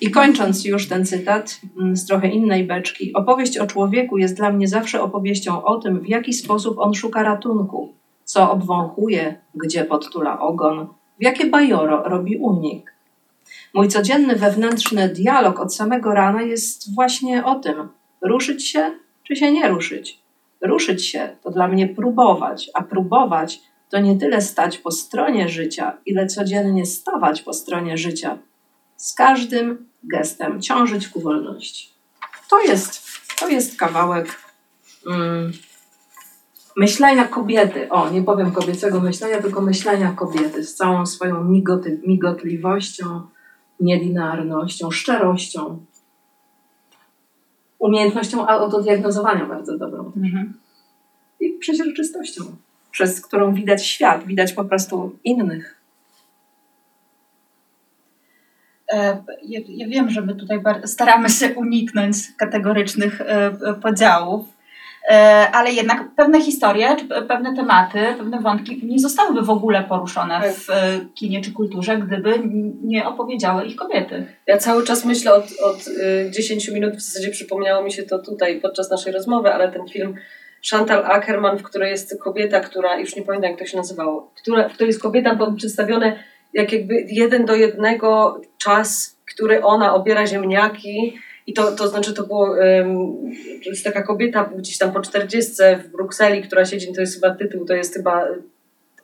I kończąc już ten cytat mm, z trochę innej beczki, opowieść o człowieku jest dla mnie zawsze opowieścią o tym, w jaki sposób on szuka ratunku, co obwąchuje, gdzie podtula ogon, w jakie bajoro robi unik. Mój codzienny wewnętrzny dialog od samego rana jest właśnie o tym: ruszyć się czy się nie ruszyć. Ruszyć się to dla mnie próbować, a próbować to nie tyle stać po stronie życia, ile codziennie stawać po stronie życia. Z każdym gestem ciążyć ku wolności. To jest, to jest kawałek mm, myślenia kobiety. O, nie powiem kobiecego myślenia, tylko myślenia kobiety z całą swoją migoty, migotliwością, nielinearnością, szczerością, umiejętnością autodiagnozowania bardzo dobrą Mhm. i przeźroczystością, przez którą widać świat, widać po prostu innych. E, Ja, ja wiem, że my tutaj staramy się uniknąć kategorycznych e, e, podziałów, ale jednak pewne historie, czy pe- pewne tematy, pewne wątki nie zostałyby w ogóle poruszone Tak. w e, kinie czy kulturze, gdyby nie opowiedziały ich kobiety. Ja cały czas myślę od, od y, 10 minut, w zasadzie przypomniało mi się to tutaj podczas naszej rozmowy, ale ten film Chantal Ackerman, w której jest kobieta, która, już nie pamiętam jak to się nazywało, która, w której jest kobieta bo przedstawione jak jakby jeden do jednego czas, który ona obiera ziemniaki I to, to znaczy, to było, jest taka kobieta gdzieś tam po 40 w Brukseli, która siedzi, to jest chyba tytuł, to jest chyba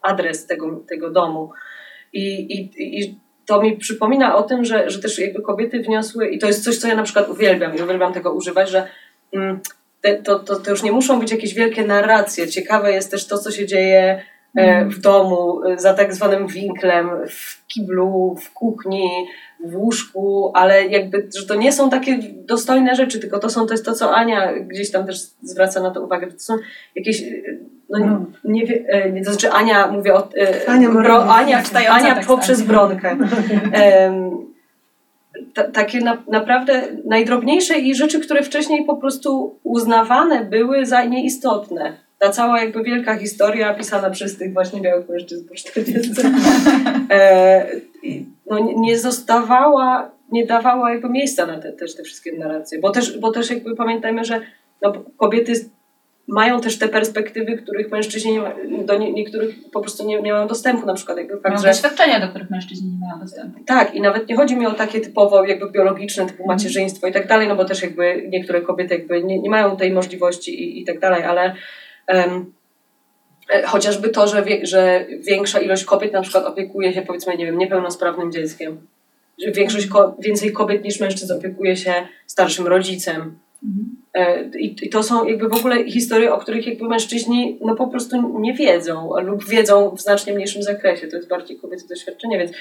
adres tego, tego domu. I, i, I to mi przypomina o tym, że, że też jakby kobiety wniosły, i to jest coś, co ja na przykład uwielbiam i uwielbiam tego używać, że mm, te, to, to, to już nie muszą być jakieś wielkie narracje. Ciekawe jest też to, co się dzieje e, w domu, e, za tak zwanym winklem, w kiblu, w kuchni, w łóżku, ale jakby, że to nie są takie dostojne rzeczy, tylko to są, to jest to, co Ania gdzieś tam też zwraca na to uwagę, to są jakieś, e, no nie, nie, wie- e, nie to znaczy Ania, mówię o, e, Ania bro, Ania, czytająca Ania tekst poprzez Ani. Bronkę. Em, ta, takie na, naprawdę najdrobniejsze i rzeczy, które wcześniej po prostu uznawane były za nieistotne. Ta cała jakby wielka historia pisana przez tych właśnie białych mężczyzn po 40 e, no, nie- zostawała, nie dawała jakby miejsca na te, też te wszystkie narracje. Bo też, bo też jakby pamiętajmy, że no, kobiety mają też te perspektywy, których mężczyźni nie ma, do nie, niektórych po prostu nie, nie mają dostępu, na przykład jakby Mają fakt, że doświadczenia, do których mężczyźni nie mają dostępu. tak, i nawet nie chodzi mi o takie typowo jakby biologiczne, typu macierzyństwo i tak dalej, no bo też jakby niektóre kobiety jakby nie, nie mają tej możliwości i, i tak dalej, ale chociażby to, że, wie, że większa ilość kobiet na przykład opiekuje się powiedzmy, nie wiem, niepełnosprawnym dzieckiem. Że większość, więcej kobiet niż mężczyzn opiekuje się starszym rodzicem. E, I, I to są jakby w ogóle historie, o których jakby mężczyźni no po prostu nie wiedzą lub wiedzą w znacznie mniejszym zakresie. To jest bardziej kobiece doświadczenie, więc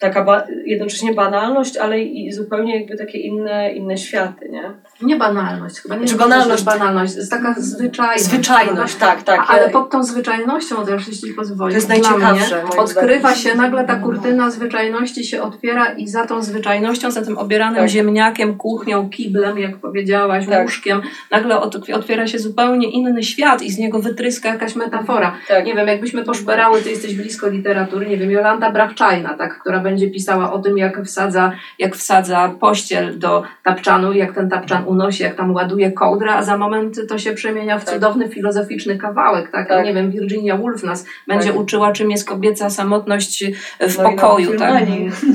taka ba- jednocześnie banalność, ale i zupełnie jakby takie inne, inne światy, nie? Nie banalność, chyba nie Czy banalność? jest banalność, jest taka zwyczajność. Zwyczajność, tak, tak. A, ale pod tą zwyczajnością też, jeśli pozwolisz, To jest najciekawsze, mnie, odkrywa się nagle ta kurtyna zwyczajności się otwiera i za tą zwyczajnością, za tym obieranym Tak. ziemniakiem, kuchnią, kiblem, jak powiedziałaś, Tak. łóżkiem, nagle otwiera się zupełnie inny świat i z niego wytryska jakaś metafora. tak. Nie wiem, jakbyśmy poszperały, ty jesteś blisko literatury, nie wiem, Jolanta Brachczajna, tak, która będzie pisała o tym, jak wsadza, jak wsadza pościel do tapczanu, jak ten tapczan unosi, jak tam ładuje kołdrę, a za moment to się przemienia w Tak. cudowny filozoficzny kawałek, tak? Tak. Nie wiem, Virginia Woolf nas będzie Tak. uczyła, czym jest kobieca samotność w No i pokoju, no, tak?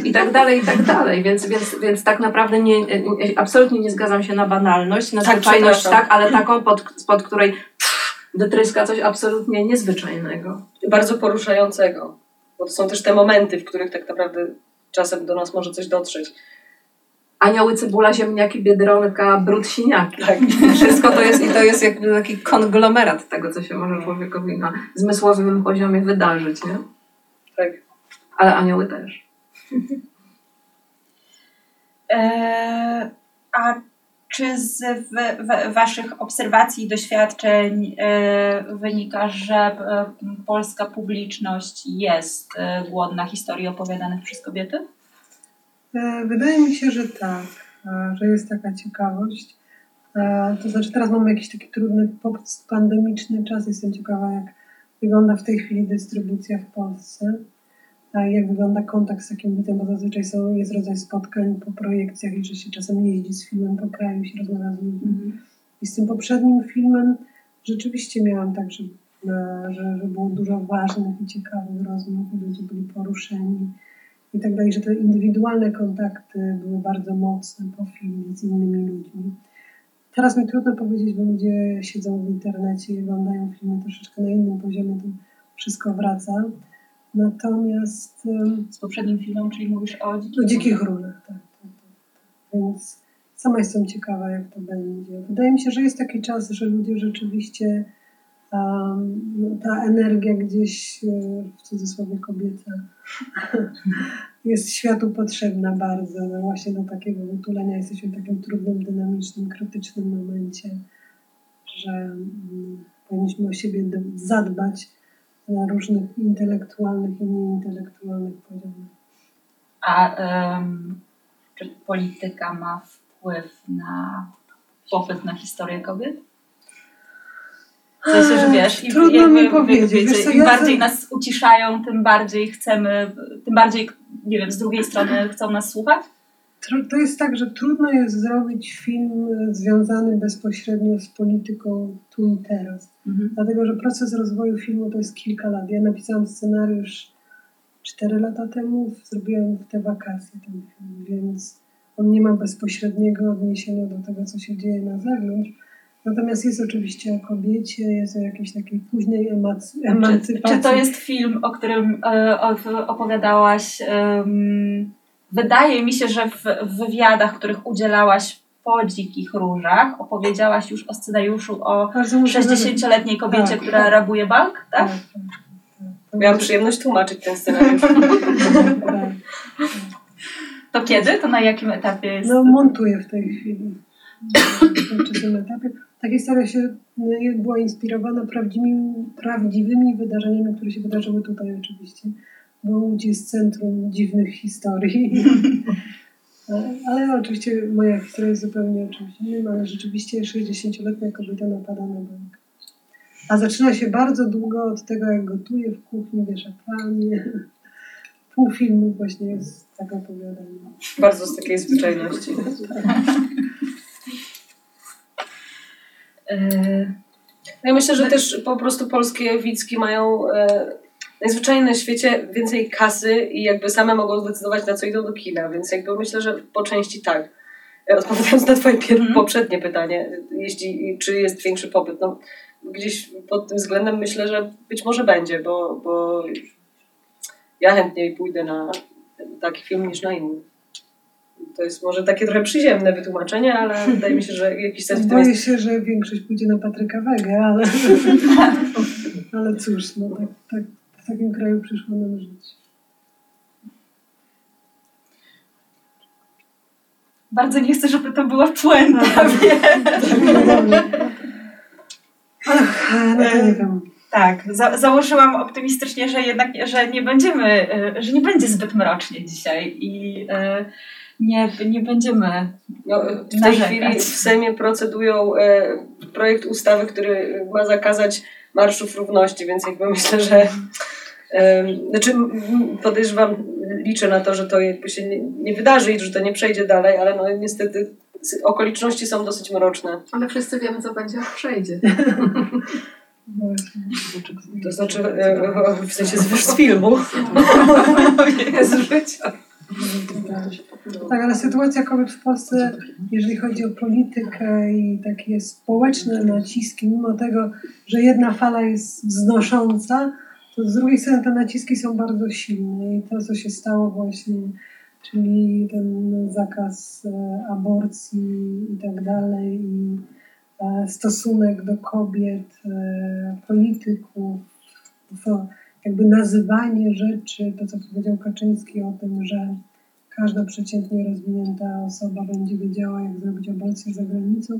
I tak dalej, i tak dalej, więc, więc, więc tak naprawdę nie, nie, absolutnie nie zgadzam się na banalność, na Tak, zwyczajność, tak, ale taką, pod, spod której pff, wytryska coś absolutnie niezwyczajnego. Bardzo poruszającego. Bo to są też te momenty, w których tak naprawdę czasem do nas może coś dotrzeć. Anioły, cebula, ziemniaki, biedronka, brud, siniaki. Tak. Wszystko to jest i to jest jakby taki konglomerat tego, co się może człowiekowi na zmysłowym poziomie wydarzyć, nie? Tak. Ale anioły też. E, a czy z w, w, waszych obserwacji i doświadczeń e, wynika, że e, polska publiczność jest e, głodna historii opowiadanych przez kobiety? Wydaje mi się, że tak, że jest taka ciekawość. To znaczy teraz mamy jakiś taki trudny pandemiczny czas. Jestem ciekawa, jak wygląda w tej chwili dystrybucja w Polsce. Jak wygląda kontakt z takim widzem, bo zazwyczaj są, jest rodzaj spotkań po projekcjach i że się czasem jeździ z filmem po kraju i się rozmawia z ludźmi. I z tym poprzednim filmem rzeczywiście miałam tak, że, że, że było dużo ważnych i ciekawych rozmów, ludzie byli poruszeni i tak dalej, że te indywidualne kontakty były bardzo mocne po filmie z innymi ludźmi. Teraz mi trudno powiedzieć, bo ludzie siedzą w internecie i oglądają filmy troszeczkę na innym poziomie, to wszystko wraca. Natomiast Z poprzednim filmem, czyli mówisz o o dzikim dzikich królach, tak, tak, tak, tak. Więc sama jestem ciekawa, jak to będzie. Wydaje mi się, że jest taki czas, że ludzie rzeczywiście um, ta energia gdzieś, e, w cudzysłowie kobieca, jest światu potrzebna bardzo. No właśnie do takiego utulenia jesteśmy w takim trudnym, dynamicznym, krytycznym momencie, że mm, powinniśmy o siebie zadbać na różnych intelektualnych i nieintelektualnych poziomach. A em, czy polityka ma wpływ na popyt na historię kobiet? W sensie, że wiesz, im, Trudno jakby- mi powiedzieć. wiecie, Wiesz co, im ja bardziej nas uciszają, tym bardziej chcemy, tym bardziej, nie wiem, z drugiej strony chcą nas słuchać? To jest tak, że trudno jest zrobić film e, związany bezpośrednio z polityką tu i teraz. Dlatego, że proces rozwoju filmu to jest kilka lat. Ja napisałam scenariusz 4 lata temu, zrobiłam w te wakacje ten film, więc on nie ma bezpośredniego odniesienia do tego, co się dzieje na zewnątrz. Natomiast jest oczywiście o kobiecie, jest o jakiejś takiej późnej emac- Czy, emancypacji. czy to jest film, o którym o- opowiadałaś? em, wydaje mi się, że w, w wywiadach, których udzielałaś po Dzikich Różach, opowiedziałaś już o scenariuszu o Bardzo możliwe, że- 60-letniej kobiecie, Tak, która tak. rabuje bank, tak? Tak, tak, Miałam przyjemność tłumaczyć ten scenariusz. To kiedy? To na jakim etapie jest? No montuję w tej chwili. W kończowym etapie. Ta historia się y, była inspirowana prawdziwymi, prawdziwymi wydarzeniami, które się wydarzyły tutaj oczywiście. Bo Łódź jest centrum dziwnych historii. Ale oczywiście moja historia jest zupełnie czymś innym, ale rzeczywiście 60-letnia kobieta napada na bank. A zaczyna się bardzo długo od tego, jak gotuje w kuchni, wiesza pranie. Pół filmu właśnie jest tak opowiadane. Bardzo z takiej zwyczajności. E, No Ja myślę, że też po prostu polskie widzki mają e, najzwyczajniej na świecie więcej kasy i jakby same mogą zdecydować na co idą do kina, więc jakby myślę, że po części tak. Odpowiadając na twoje pier- Mhm. poprzednie pytanie, jeśli, czy jest większy popyt, no gdzieś pod tym względem myślę, że być może będzie, bo, bo ja chętniej pójdę na taki film niż na inny. To jest może takie trochę przyziemne wytłumaczenie, ale wydaje mi się, że jakiś sens w tym jest. Boję się, że większość pójdzie na Patryka Wegę, ale, ale cóż, no tak, tak, w takim kraju przyszło nam żyć. bardzo nie chcę, żeby to była puenta, wiem. Ach, no to nie wiem. Tak, za, założyłam optymistycznie, że jednak, że nie będziemy, e, że nie będzie zbyt mrocznie dzisiaj i e, nie, nie będziemy No, w tej Narzekać. chwili w Sejmie procedują e, projekt ustawy, który ma zakazać marszów równości, więc jakby myślę, że znaczy podejrzewam, liczę na to, że to jakby się nie, nie wydarzy i że to nie przejdzie dalej, ale no niestety okoliczności są dosyć mroczne. Ale wszyscy wiemy, co będzie, jak przejdzie. To znaczy e, w sensie z, z filmu. z życia. Tak, ale sytuacja kobiet w Polsce, jeżeli chodzi o politykę i takie społeczne naciski, mimo tego, że jedna fala jest wznosząca, to z drugiej strony te naciski są bardzo silne i to, co się stało właśnie, czyli ten zakaz e, aborcji i tak dalej, i e, stosunek do kobiet, e, polityków, to jakby nazywanie rzeczy, to co powiedział Kaczyński o tym, że każda przeciętnie rozwinięta osoba będzie wiedziała, jak zrobić aborcję za granicą,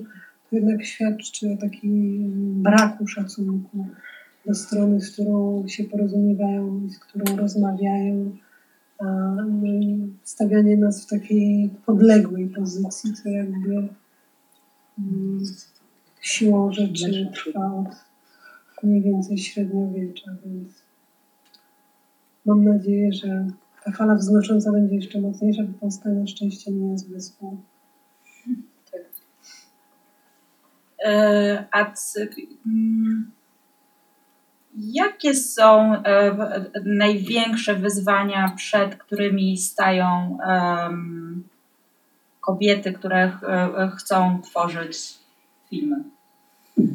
to jednak świadczy o takim braku szacunku do strony, z którą się porozumiewają i z którą rozmawiają. A, no stawianie nas w takiej podległej pozycji, co jakby mm, siłą rzeczy trwa od mniej więcej średniowiecza, więc mam nadzieję, że ta fala wznosząca będzie jeszcze mocniejsza, bo Polska na szczęście nie jest wyspą. E, A mm, jakie są e, największe wyzwania, przed którymi stają kobiety, które e, chcą tworzyć filmy?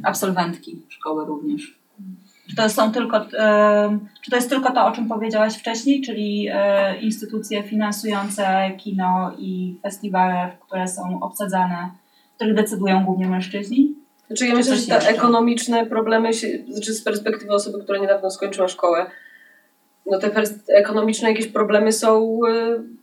Absolwentki szkoły również. Czy to, są tylko, czy to jest tylko to, o czym powiedziałaś wcześniej, czyli e, instytucje finansujące kino i festiwale, które są obsadzane, w których decydują głównie mężczyźni? Znaczy ja myślę, że te jeszcze? ekonomiczne problemy, się, znaczy z perspektywy osoby, która niedawno skończyła szkołę, no te ekonomiczne jakieś problemy są y,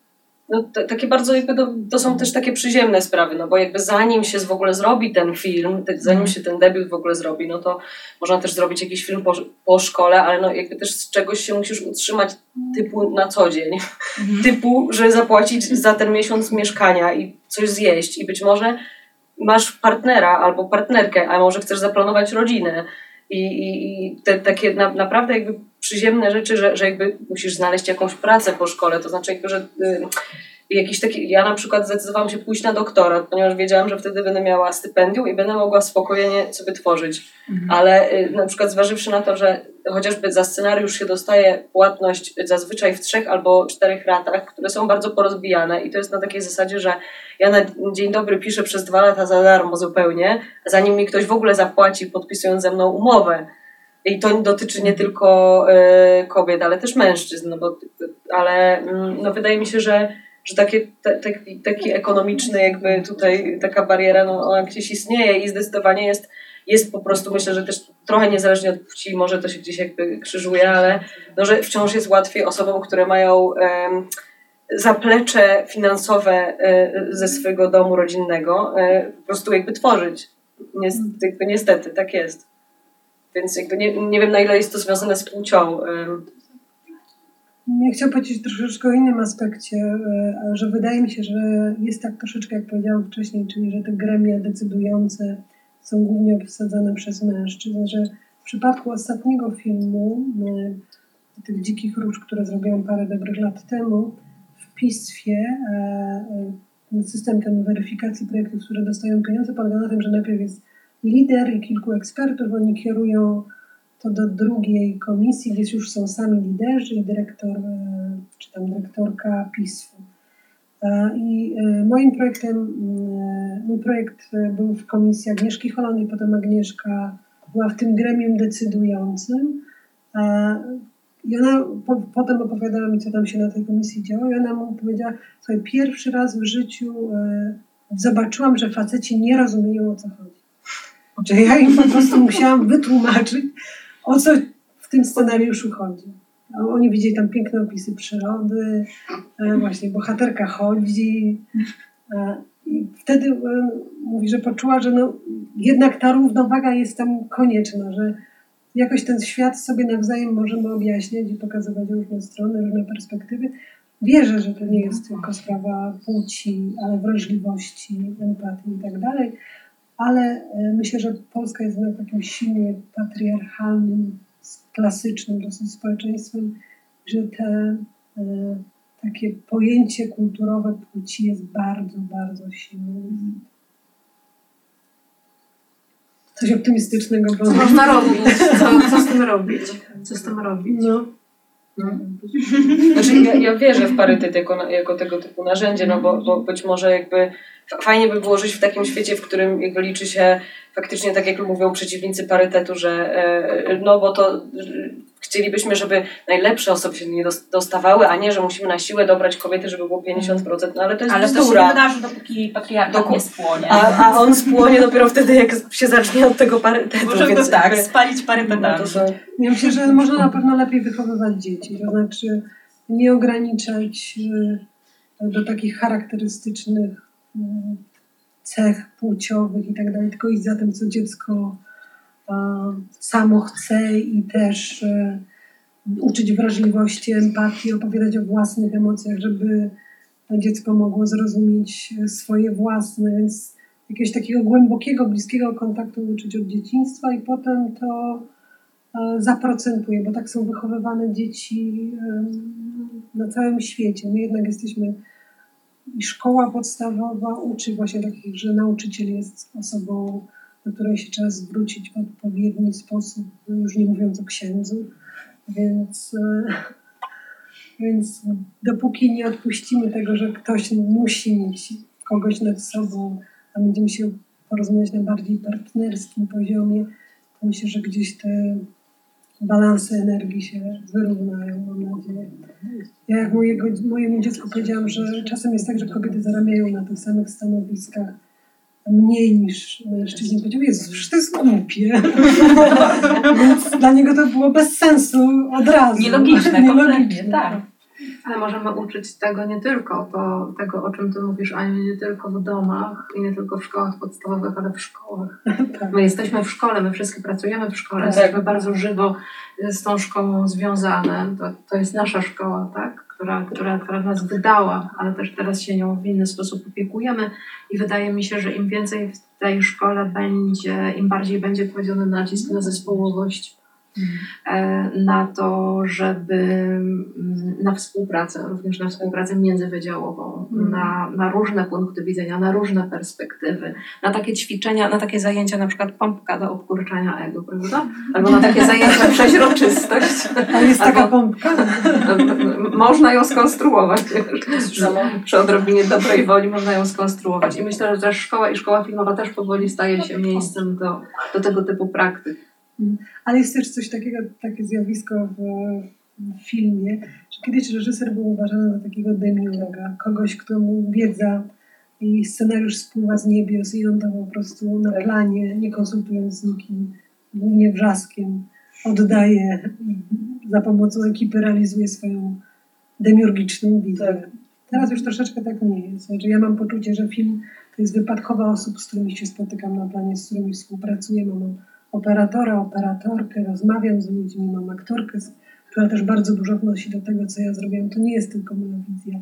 no, takie bardzo jakby to, to są też takie przyziemne sprawy, no bo jakby zanim się w ogóle zrobi ten film, te, zanim się ten debiut w ogóle zrobi, no to można też zrobić jakiś film po, po szkole, ale no jakby też z czegoś się musisz utrzymać typu na co dzień. Typu, że zapłacić za ten miesiąc mieszkania i coś zjeść i być może masz partnera albo partnerkę, a może chcesz zaplanować rodzinę. I, i, i te takie na, naprawdę jakby przyziemne rzeczy, że, że jakby musisz znaleźć jakąś pracę po szkole, to znaczy jakby, że y, jakiś taki, ja na przykład zdecydowałam się pójść na doktorat, ponieważ wiedziałam, że wtedy będę miała stypendium i będę mogła spokojnie sobie tworzyć. Ale y, na przykład zważywszy na to, że chociażby za scenariusz się dostaje płatność zazwyczaj w trzech albo czterech ratach, które są bardzo porozbijane i to jest na takiej zasadzie, że ja na dzień dobry piszę przez dwa lata za darmo zupełnie, zanim mi ktoś w ogóle zapłaci podpisując ze mną umowę. I to dotyczy nie tylko y, kobiet, ale też mężczyzn, no bo, ale mm, no wydaje mi się, że, że takie, te, taki, taki ekonomiczny jakby tutaj taka bariera, no ona gdzieś istnieje i zdecydowanie jest, jest po prostu, myślę, że też trochę niezależnie od płci, może to się gdzieś jakby krzyżuje, ale no, że wciąż jest łatwiej osobom, które mają em, zaplecze finansowe e, ze swojego domu rodzinnego e, po prostu jakby tworzyć. Niestety, jakby niestety tak jest. Więc jakby nie, nie wiem na ile jest to związane z płcią. Ja chciałam powiedzieć troszeczkę o innym aspekcie, e, że wydaje mi się, że jest tak troszeczkę, jak powiedziałam wcześniej, czyli że te gremia decydujące są głównie obsadzane przez mężczyzn, że w przypadku ostatniego filmu, e, tych dzikich róż, które zrobiłam parę dobrych lat temu, w PISFie e, system ten weryfikacji projektów, które dostają pieniądze, polega na tym, że najpierw jest lider i kilku ekspertów, oni kierują to do drugiej komisji, gdzie już są sami liderzy i dyrektor, e, czy tam dyrektorka PISF-u. E, I e, moim projektem, mój projekt był w komisji Agnieszki Holony, i potem Agnieszka była w tym gremium decydującym. I ona po, potem opowiadała mi, co tam się na tej komisji działo, i ona mu powiedziała, słuchaj, pierwszy raz w życiu zobaczyłam, że faceci nie rozumieją, o co chodzi. Że ja im po prostu musiałam wytłumaczyć, o co w tym scenariuszu chodzi. A Oni widzieli tam piękne opisy przyrody, e, właśnie bohaterka chodzi. e, I wtedy e, mówi, że poczuła, że no, jednak ta równowaga jest tam konieczna, że jakoś ten świat sobie nawzajem możemy objaśniać i pokazywać różne strony, różne perspektywy. Wierzę, że to nie jest tylko sprawa płci, ale wrażliwości, empatii i tak dalej. Ale e, myślę, że Polska jest jednak takim silnie patriarchalnym, klasycznym dosyć społeczeństwem, że te e, takie pojęcie kulturowe płci jest bardzo, bardzo silne. Coś optymistycznego, Co można robić? Co, co z tym robić? Co z tym robić? no, Znaczy, ja, ja wierzę w parytet jako, jako tego typu narzędzie, no bo, bo być może jakby fajnie by było żyć w takim świecie, w którym jakby liczy się faktycznie, tak jak mówią przeciwnicy parytetu, że e, no bo to e, chcielibyśmy, żeby najlepsze osoby się nie dos- dostawały, a nie, że musimy na siłę dobrać kobiety, żeby było 50%, no ale to jest Ale to się bzdura. nie wydarzy, dopóki patriarchat Doku- nie spłonie. A, a on spłonie dopiero wtedy, jak się zacznie od tego parytetu. Możemy więc tak, jakby- spalić parę no, to, to, Ja myślę, że można na pewno lepiej wychowywać dzieci, to znaczy nie ograniczać y, do takich charakterystycznych y, cech płciowych i tak dalej, tylko iść za tym, co dziecko samo chce i też y, uczyć wrażliwości, empatii, opowiadać o własnych emocjach, żeby dziecko mogło zrozumieć y, swoje własne, więc jakiegoś takiego głębokiego, bliskiego kontaktu uczyć od dzieciństwa i potem to e, zaprocentuje, bo tak są wychowywane dzieci na całym świecie. My jednak jesteśmy, i szkoła podstawowa uczy właśnie takich, że nauczyciel jest osobą, do której się trzeba zwrócić w odpowiedni sposób, już nie mówiąc o księdzu, więc, e, więc dopóki nie odpuścimy tego, że ktoś musi mieć kogoś nad sobą, a będziemy się porozmawiać na bardziej partnerskim poziomie, to myślę, że gdzieś te balanse energii się wyrównają, mam nadzieję. Ja jak mojego, mojemu dziecku powiedziałam, że czasem jest tak, że kobiety zarabiają na tych samych stanowiskach mniej niż mężczyźni. Powiedział, Jezu, przecież to jest głupie. Więc dla niego to było bez sensu od razu. Nielogiczne, kompletnie, tak. Ale możemy uczyć tego nie tylko, to, tego o czym ty mówisz, Aniu, nie tylko w domach i nie tylko w szkołach podstawowych, ale w szkołach. Tak. My jesteśmy w szkole, my wszyscy pracujemy w szkole, Tak. jesteśmy bardzo żywo z tą szkołą związane. To, to jest nasza szkoła, tak? Która, która, która nas wydała, ale też teraz się nią w inny sposób opiekujemy i wydaje mi się, że im więcej w tej szkole będzie, im bardziej będzie kładziony nacisk na zespołowość, na to, żeby mm, na współpracę, również na współpracę międzywydziałową, Mhm. na, na różne punkty widzenia, na różne perspektywy, na takie ćwiczenia, na takie zajęcia, na przykład pompka do obkurczania ego, prawda? Albo na takie zajęcia przeźroczystość. A jest taka Albo- pompka? Można ją skonstruować. Przy odrobinie dobrej woli można ją skonstruować. I myślę, że też szkoła i szkoła filmowa też powoli staje się miejscem do, do tego typu praktyk. Ale jest też coś takiego, takie zjawisko w, w filmie, że kiedyś reżyser był uważany za takiego demiurga, kogoś, kto mu wiedza i scenariusz spływa z niebios i on to po prostu na planie, nie konsultując z nikim, głównie wrzaskiem, oddaje i za pomocą ekipy realizuje swoją demiurgiczną wizję. Tak. Teraz już troszeczkę tak nie jest. Znaczy ja mam poczucie, że film to jest wypadkowa osób, z którymi się spotykam na planie, z którymi współpracuję. Mam operatora, operatorkę, rozmawiam z ludźmi, mam aktorkę, która też bardzo dużo wnosi do tego, co ja zrobiłam. To nie jest tylko moja wizja,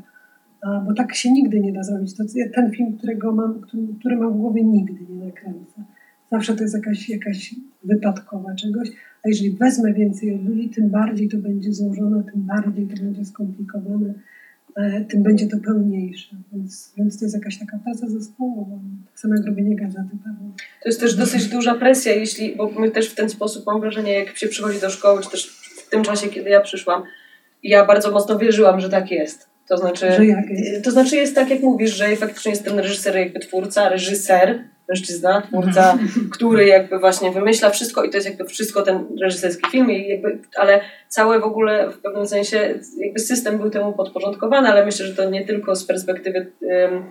bo tak się nigdy nie da zrobić. To, ten film, którego mam, który, który mam w głowie, nigdy nie nakręcę. Zawsze to jest jakaś, jakaś wypadkowa czegoś, a jeżeli wezmę więcej od ludzi, tym bardziej to będzie złożone, tym bardziej to będzie skomplikowane, tym będzie to pełniejsze. Więc, więc to jest jakaś taka praca zespołowa. Tak samo jak robienie gazety pewnie. To jest też dosyć duża presja, jeśli, bo my też w ten sposób mam wrażenie, jak się przychodzi do szkoły, czy też w tym czasie, kiedy ja przyszłam, ja bardzo mocno wierzyłam, że tak jest. To znaczy, to znaczy jest tak, jak mówisz, że faktycznie jest ten reżyser, jakby twórca, reżyser, mężczyzna, twórca, który jakby właśnie wymyśla wszystko i to jest jakby wszystko ten reżyserski film, i jakby, ale cały w ogóle w pewnym sensie jakby system był temu podporządkowany, ale myślę, że to nie tylko z perspektywy um,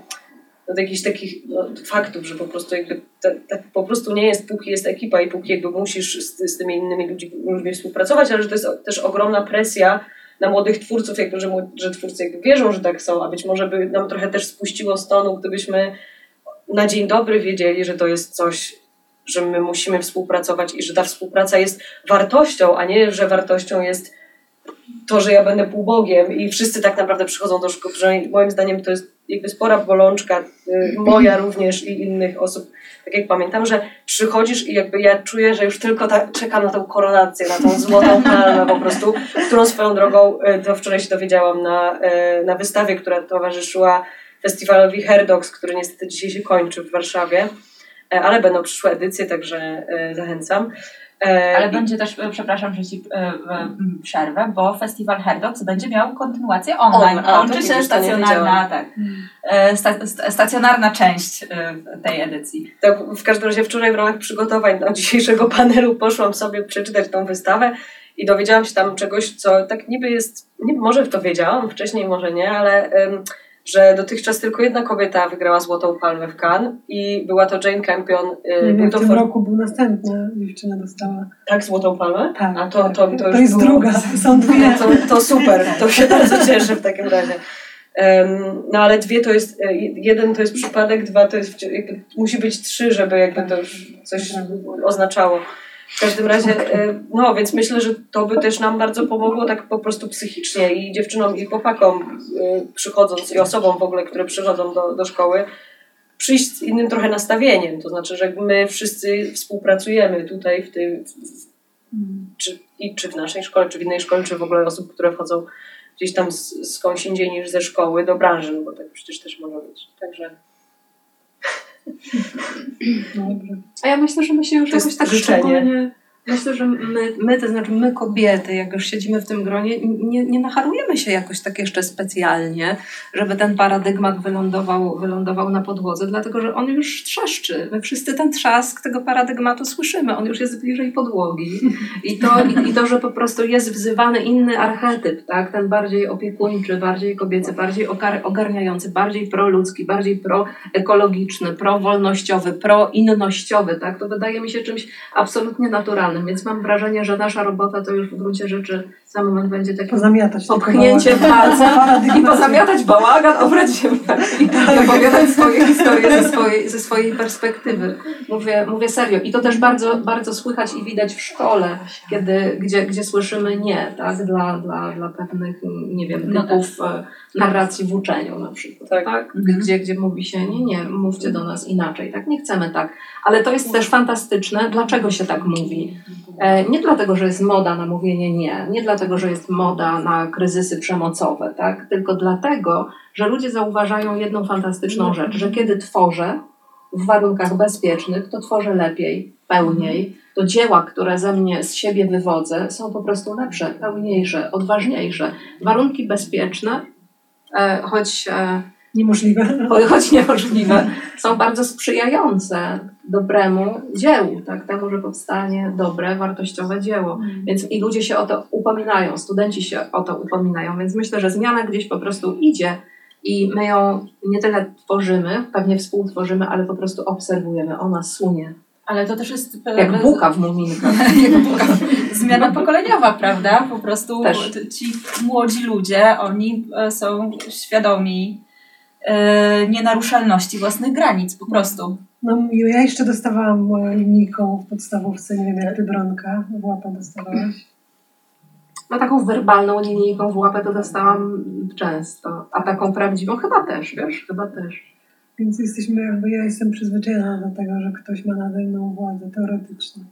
no, jakichś takich no, faktów, że po prostu jakby tak ta, po prostu nie jest, póki jest ekipa i póki jakby musisz z, z tymi innymi ludźmi, ludźmi współpracować, ale że to jest też ogromna presja na młodych twórców, jakby, że, że twórcy jakby wierzą, że tak są, a być może by nam trochę też spuściło z tonu, gdybyśmy na dzień dobry wiedzieli, że to jest coś, że my musimy współpracować i że ta współpraca jest wartością, a nie, że wartością jest to, że ja będę półbogiem i wszyscy tak naprawdę przychodzą do szkoły, że moim zdaniem to jest jakby spora bolączka, y, moja również i innych osób. Tak jak pamiętam, że przychodzisz i jakby ja czuję, że już tylko ta, czekam na tą koronację, na tą złotą palmę po prostu, którą swoją drogą, y, to wczoraj się dowiedziałam na, y, na wystawie, która towarzyszyła festiwalowi Herdogs, który niestety dzisiaj się kończy w Warszawie, E, ale będą przyszłe edycje, także e, zachęcam. E, Ale będzie też, przepraszam, że ci przerwę, bo festiwal Herdox będzie miał kontynuację online. On, a, to Kończy się stacjonarna, tak, sta, sta, stacjonarna część tej edycji. Tak, w każdym razie wczoraj w ramach przygotowań do dzisiejszego panelu poszłam sobie przeczytać tą wystawę i dowiedziałam się tam czegoś, co tak niby jest, nie, może to wiedziałam wcześniej, może nie, ale em, że dotychczas tylko jedna kobieta wygrała Złotą Palmę w Cannes i była to Jane Campion. y, wiem, był w to tym for- roku był następna dziewczyna dostała. Tak, Złotą Palmę? Tak, A to, tak. to, to, już jest było... druga, są dwie. No to, to super, to się bardzo cieszę w takim razie. No ale dwie to jest, e, jeden to jest przypadek, dwa to jest, jakby, musi być trzy, żeby jakby to już coś oznaczało. W każdym razie, e, no więc myślę, że to by też nam bardzo pomogło tak po prostu psychicznie i dziewczynom i chłopakom e, przychodząc i osobom w ogóle, które przychodzą do, do szkoły, przyjść z innym trochę nastawieniem, to znaczy, że my wszyscy współpracujemy tutaj w w, czy, i czy w naszej szkole, czy w innej szkole, czy w ogóle osób, które wchodzą gdzieś tam z, skądś indziej niż ze szkoły do branży, no bo tak przecież też może być. Także Dobrze. A ja myślę, że my się już To jakoś tak życzenie. szczególnie... Myślę, że my, my, to znaczy my kobiety, jak już siedzimy w tym gronie, nie, nie nacharujemy się jakoś tak jeszcze specjalnie, żeby ten paradygmat wylądował, wylądował na podłodze, dlatego że on już trzeszczy. My wszyscy ten trzask tego paradygmatu słyszymy, on już jest bliżej podłogi. I to, i, i to że po prostu jest wzywany inny archetyp, tak? ten bardziej opiekuńczy, bardziej kobiecy, bardziej ogar- ogarniający, bardziej proludzki, bardziej proekologiczny, prowolnościowy, proinnościowy, tak? to wydaje mi się czymś absolutnie naturalnym, więc mam wrażenie, że nasza robota to już w gruncie rzeczy za moment będzie takim Pozamiatać. popchnięcie bałagan. palcem i pozamiatać bałagan, obrać ziemniaki i opowiadać swoje historie ze swojej, ze swojej perspektywy. Mówię, mówię serio. I to też bardzo, bardzo słychać i widać w szkole, kiedy, gdzie, gdzie słyszymy nie, tak? Dla, dla, dla pewnych, nie wiem, No typów e, narracji w uczeniu na przykład. Tak. Tak. Mhm. Gdzie, gdzie mówi się nie, nie, mówcie do nas inaczej, tak? Nie chcemy tak. Ale to jest też fantastyczne. Dlaczego się tak mówi? E, Nie dlatego, że jest moda na mówienie nie, nie dlatego, że jest moda na kryzysy przemocowe, tak? tylko dlatego, że ludzie zauważają jedną fantastyczną rzecz, że kiedy tworzę w warunkach bezpiecznych, to tworzę lepiej, pełniej. To dzieła, które ze mnie z siebie wywodzę, są po prostu lepsze, pełniejsze, odważniejsze. Warunki bezpieczne, e, choć e, Niemożliwe. cho- choć niemożliwe, są bardzo sprzyjające dobremu dziełu, tak? temu, że powstanie dobre, wartościowe dzieło. Więc i ludzie się o to upominają, studenci się o to upominają, więc myślę, że zmiana gdzieś po prostu idzie i my ją nie tyle tworzymy, pewnie współtworzymy, ale po prostu obserwujemy. Ona sunie, Ale to też jest jak buka w muminkach. jak buka. Zmiana pokoleniowa, prawda? Po prostu Też. ci młodzi ludzie, oni e, są świadomi nienaruszalności własnych granic, po prostu. No ja jeszcze dostawałam e, linijką w podstawówce, nie wiem jak ty Bronka, w łapę dostawałaś. No taką werbalną linijką w łapę to dostałam często, a taką prawdziwą chyba też, wiesz, chyba też. Więc jesteśmy jakby, ja jestem przyzwyczajona do tego, że ktoś ma nade mną władzę teoretycznie.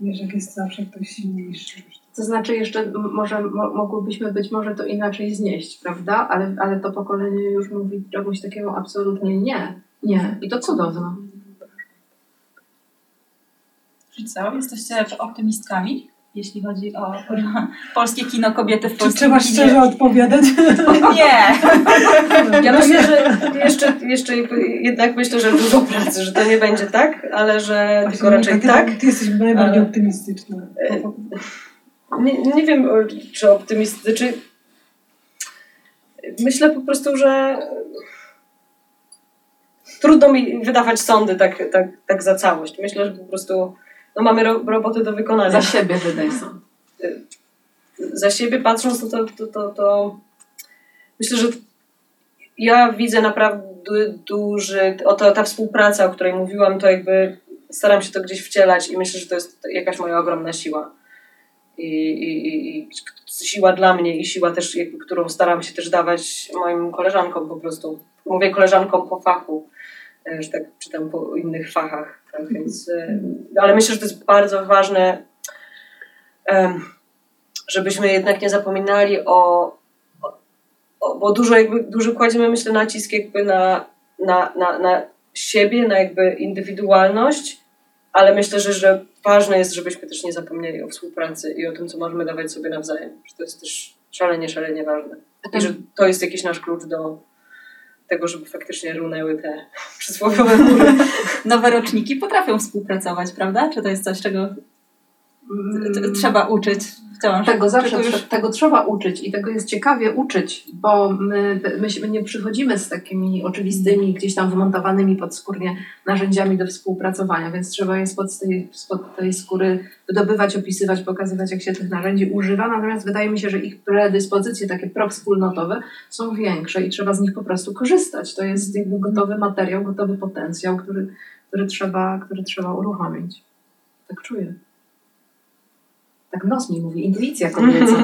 Wiesz, jak jest zawsze ktoś silniejszy. To znaczy jeszcze może mo, mogłybyśmy być może to inaczej znieść, prawda? Ale, ale to pokolenie już mówi czegoś takiego absolutnie nie. Nie. I to cudowne. Czy co? Jesteście optymistkami, jeśli chodzi o polskie kino, kobiety w Czy polskim trzeba kinie? szczerze odpowiadać? Nie! Ja myślę, że jeszcze, jeszcze jednak myślę, że dużo pracy, że to nie będzie tak, ale że tylko raczej ty, tak. Ty jesteś najbardziej Ale- optymistyczna. Nie, nie wiem, czy optymistyczny, czy... Myślę po prostu, że trudno mi wydawać sądy tak, tak, tak za całość. Myślę, że po prostu no, mamy ro, roboty do wykonania. Za siebie wydaj sąd. za siebie patrząc, to, to, to, to myślę, że ja widzę naprawdę duży, oto ta współpraca, o której mówiłam, to jakby staram się to gdzieś wcielać i myślę, że to jest jakaś moja ogromna siła. I, i, i, siła dla mnie i siła też, jakby, którą staram się też dawać moim koleżankom po prostu. Mówię koleżankom po fachu, e, że tak czytam po innych fachach. Tak, więc, e, ale myślę, że to jest bardzo ważne, żebyśmy jednak nie zapominali o, o bo dużo jakby, dużo kładziemy myślę nacisk jakby na, na, na, na siebie, na jakby indywidualność, ale myślę, że, że ważne jest, żebyśmy też nie zapomnieli o współpracy i o tym, co możemy dawać sobie nawzajem, że to jest też szalenie, szalenie ważne. I że to jest jakiś nasz klucz do tego, żeby faktycznie runęły te przysłowiowe mury. Nowe roczniki potrafią współpracować, prawda? Czy to jest coś, czego t- trzeba uczyć wciąż? Tego zawsze już- tego trzeba uczyć i tego jest ciekawie uczyć, bo my, my nie przychodzimy z takimi oczywistymi, gdzieś tam wymontowanymi podskórnie narzędziami do współpracowania, więc trzeba je spod tej, spod tej skóry wydobywać, opisywać, pokazywać, jak się tych narzędzi używa. Natomiast wydaje mi się, że ich predyspozycje takie prowspólnotowe są większe i trzeba z nich po prostu korzystać. To jest gotowy materiał, gotowy potencjał, który, który, trzeba, który trzeba uruchomić. Tak czuję. Tak nos mi mówi, intuicja kobieca.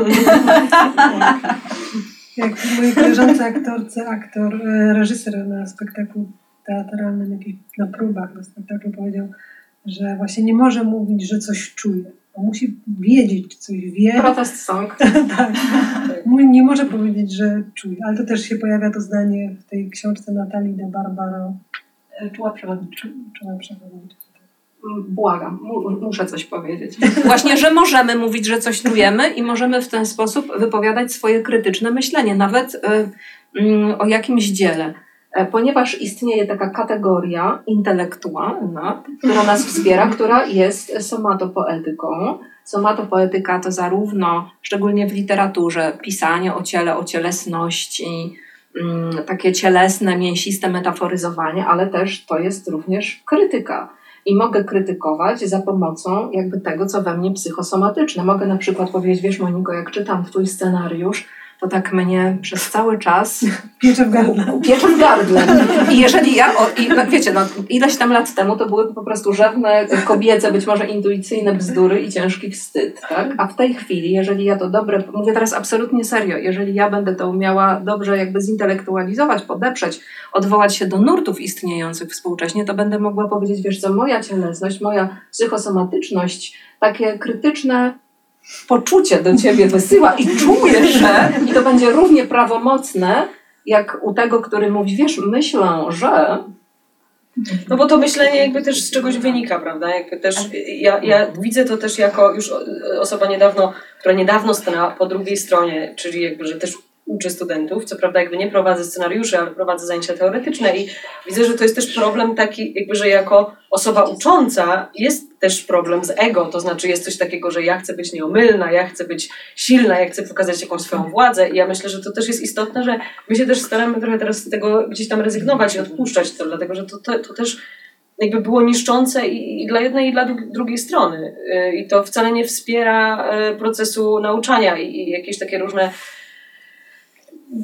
Jak mojej koleżance aktorce, aktor, e, reżyser na spektaklu teatralnym, na próbach na spektaklu powiedział, że właśnie nie może mówić, że coś czuje. Bo musi wiedzieć, czy coś wie. Protest song. tak. Nie może powiedzieć, że czuje. Ale to też się pojawia to zdanie w tej książce Natalii de Barbaro, Czuła przewodnicza. czuła przewodnicza. Błagam, mu, muszę coś powiedzieć. Właśnie, że możemy mówić, że coś czujemy i możemy w ten sposób wypowiadać swoje krytyczne myślenie, nawet y, mm, o jakimś dziele. E, Ponieważ istnieje taka kategoria intelektualna, która nas wspiera, która jest somatopoetyką. Somatopoetyka to zarówno, szczególnie w literaturze, pisanie o ciele, o cielesności, mm, takie cielesne, mięsiste metaforyzowanie, ale też to jest również krytyka i mogę krytykować za pomocą jakby tego, co we mnie psychosomatyczne. Mogę na przykład powiedzieć, wiesz Moniko, jak czytam twój scenariusz, to tak mnie przez cały czas Piecze w gardle. piecze w gardle. I jeżeli ja, o, i, no, wiecie, no, ileś tam lat temu to były po prostu żadne kobiece, być może intuicyjne bzdury i ciężki wstyd, tak? A w tej chwili, jeżeli ja to dobre, mówię teraz absolutnie serio, jeżeli ja będę to umiała dobrze jakby zintelektualizować, podeprzeć, odwołać się do nurtów istniejących współcześnie, to będę mogła powiedzieć, wiesz co, moja cielesność, moja psychosomatyczność, takie krytyczne poczucie do ciebie wysyła i czuję, że i to będzie równie prawomocne, jak u tego, który mówi, wiesz, myślę, że No bo to myślenie jakby też z czegoś wynika, prawda? Jakby też ja, ja widzę to też jako już osoba niedawno, która niedawno stanęła po drugiej stronie, czyli jakby, że też uczę studentów, co prawda jakby nie prowadzę scenariuszy, ale prowadzę zajęcia teoretyczne i widzę, że to jest też problem taki, jakby, że jako osoba ucząca jest też problem z ego, to znaczy jest coś takiego, że ja chcę być nieomylna, ja chcę być silna, ja chcę pokazać jakąś swoją władzę. I ja myślę, że to też jest istotne, że my się też staramy trochę teraz z tego gdzieś tam rezygnować i odpuszczać to, dlatego że to, to, to też jakby było niszczące i, dla jednej, i dla dru- drugiej strony. Y, I to wcale nie wspiera y, procesu nauczania i jakieś takie różne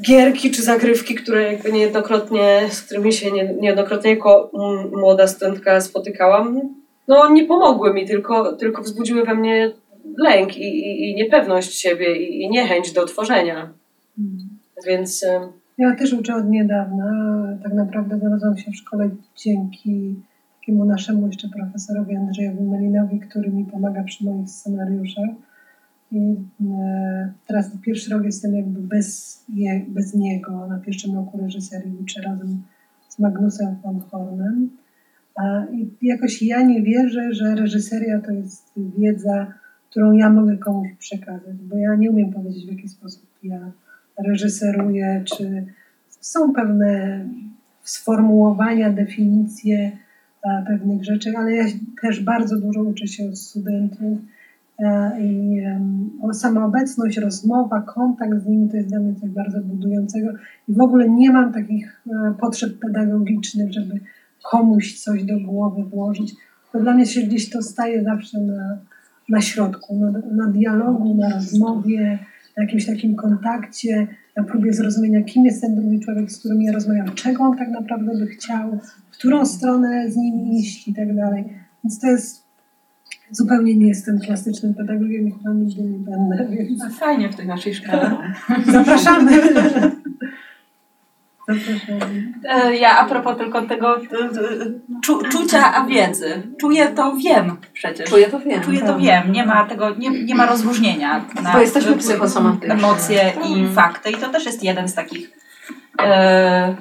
gierki czy zagrywki, które jakby niejednokrotnie, z którymi się nie, niejednokrotnie jako mm, młoda studentka spotykałam, no nie pomogły mi, tylko, tylko wzbudziły we mnie lęk i, i, i niepewność siebie i, i niechęć do tworzenia. Więc y, Ja też uczę od niedawna. Tak naprawdę znalazłam się w szkole dzięki takiemu naszemu jeszcze profesorowi Andrzejowi Melinowi, który mi pomaga przy moich scenariuszach. E, teraz pierwszy rok jestem jakby bez, bez niego. Na pierwszym roku reżyserii uczę razem z Magnusem von Hornem. I jakoś ja nie wierzę, że reżyseria to jest wiedza, którą ja mogę komuś przekazać, bo ja nie umiem powiedzieć, w jaki sposób ja reżyseruję, czy są pewne sformułowania, definicje e, pewnych rzeczy, ale ja też bardzo dużo uczę się od studentów i em, o samoobecność, rozmowa, kontakt z nimi to jest dla mnie coś bardzo budującego i w ogóle nie mam takich e, potrzeb pedagogicznych, żeby komuś coś do głowy włożyć. To dla mnie się gdzieś to staje zawsze na, na środku, na, na dialogu, na rozmowie, na jakimś takim kontakcie, na próbie zrozumienia, kim jest ten drugi człowiek, z którym ja rozmawiam, czego on tak naprawdę by chciał, w którą stronę z nim iść i tak dalej. Więc to jest, zupełnie nie jestem klasycznym pedagogiem i chyba nigdy nie będę, więc fajnie w tej naszej szkole. zapraszamy. zapraszamy. E, Ja a propos tylko tego e, e, czu, czucia, a wiedzy. Czuję to, wiem przecież. Czuję to wiem. Czuję to, wiem. Nie ma tego, nie, nie ma rozróżnienia. Bo jesteśmy psychosomatyczni. Emocje i fakty. I to też jest jeden z takich e,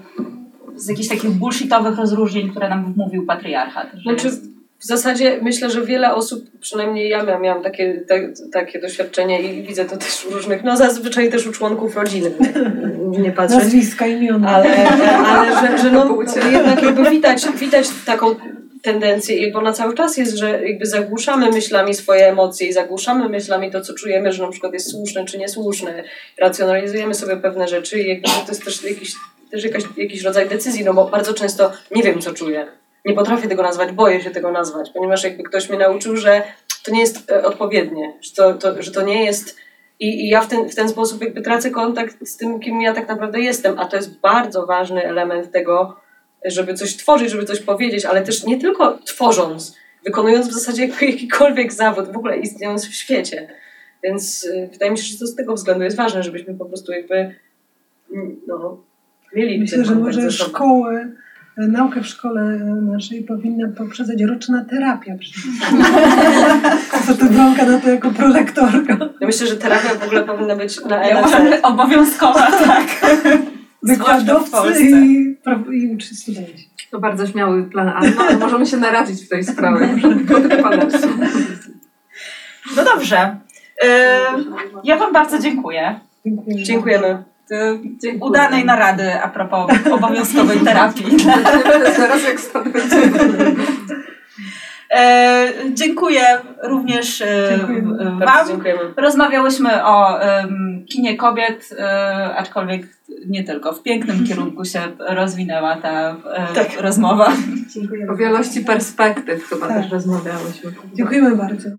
z jakichś takich bullshitowych rozróżnień, które nam wmówił patriarchat. że Znaczy, jest- w zasadzie myślę, że wiele osób, przynajmniej ja miałam, miałam takie, te, takie doświadczenie i widzę to też u różnych, no zazwyczaj też u członków rodziny, nie patrzeć. Nazwiska, imiona. Ale, ale że, że no, jednak jakby widać, widać taką tendencję, bo ona cały czas jest, że jakby zagłuszamy myślami swoje emocje i zagłuszamy myślami to, co czujemy, że na przykład jest słuszne czy niesłuszne. Racjonalizujemy sobie pewne rzeczy i jakby to jest też jakiś, też jakaś, jakiś rodzaj decyzji, no bo bardzo często nie wiem, co czuję. Nie potrafię tego nazwać, boję się tego nazwać, ponieważ jakby ktoś mnie nauczył, że to nie jest e, odpowiednie, że to, to, że to nie jest i, I ja w ten, w ten sposób jakby tracę kontakt z tym, kim ja tak naprawdę jestem, a to jest bardzo ważny element tego, żeby coś tworzyć, żeby coś powiedzieć, ale też nie tylko tworząc, wykonując w zasadzie jakikolwiek zawód, w ogóle istniejąc w świecie. Więc y, wydaje mi się, że to z tego względu jest ważne, żebyśmy po prostu jakby mm, no, mieli Myślę, że może e, naukę w szkole naszej powinna poprzedzać roczna terapia. Co to bronka na to jako prolektorka. Ja myślę, że terapia w ogóle powinna być na Ja obowiązkowa, tak. W Wykładowcy i, i uczy studenci. To bardzo śmiały plan, ale no, możemy się naradzić w tej sprawie. No dobrze. E, ja Wam bardzo dziękuję. Dziękuję. Dziękujemy. E, Dziękuję. Udanej narady a propos obowiązkowej terapii. Zaraz jak stąd. E, dziękuję również e, Dziękuję. w- Bardzo Wam. dziękujemy. Rozmawiałyśmy o em, kinie kobiet, e, aczkolwiek nie tylko. W pięknym kierunku się rozwinęła ta e, Tak. rozmowa. Dziękujemy. O wielości perspektyw chyba Tak. też rozmawiałyśmy. Dziękujemy bardzo.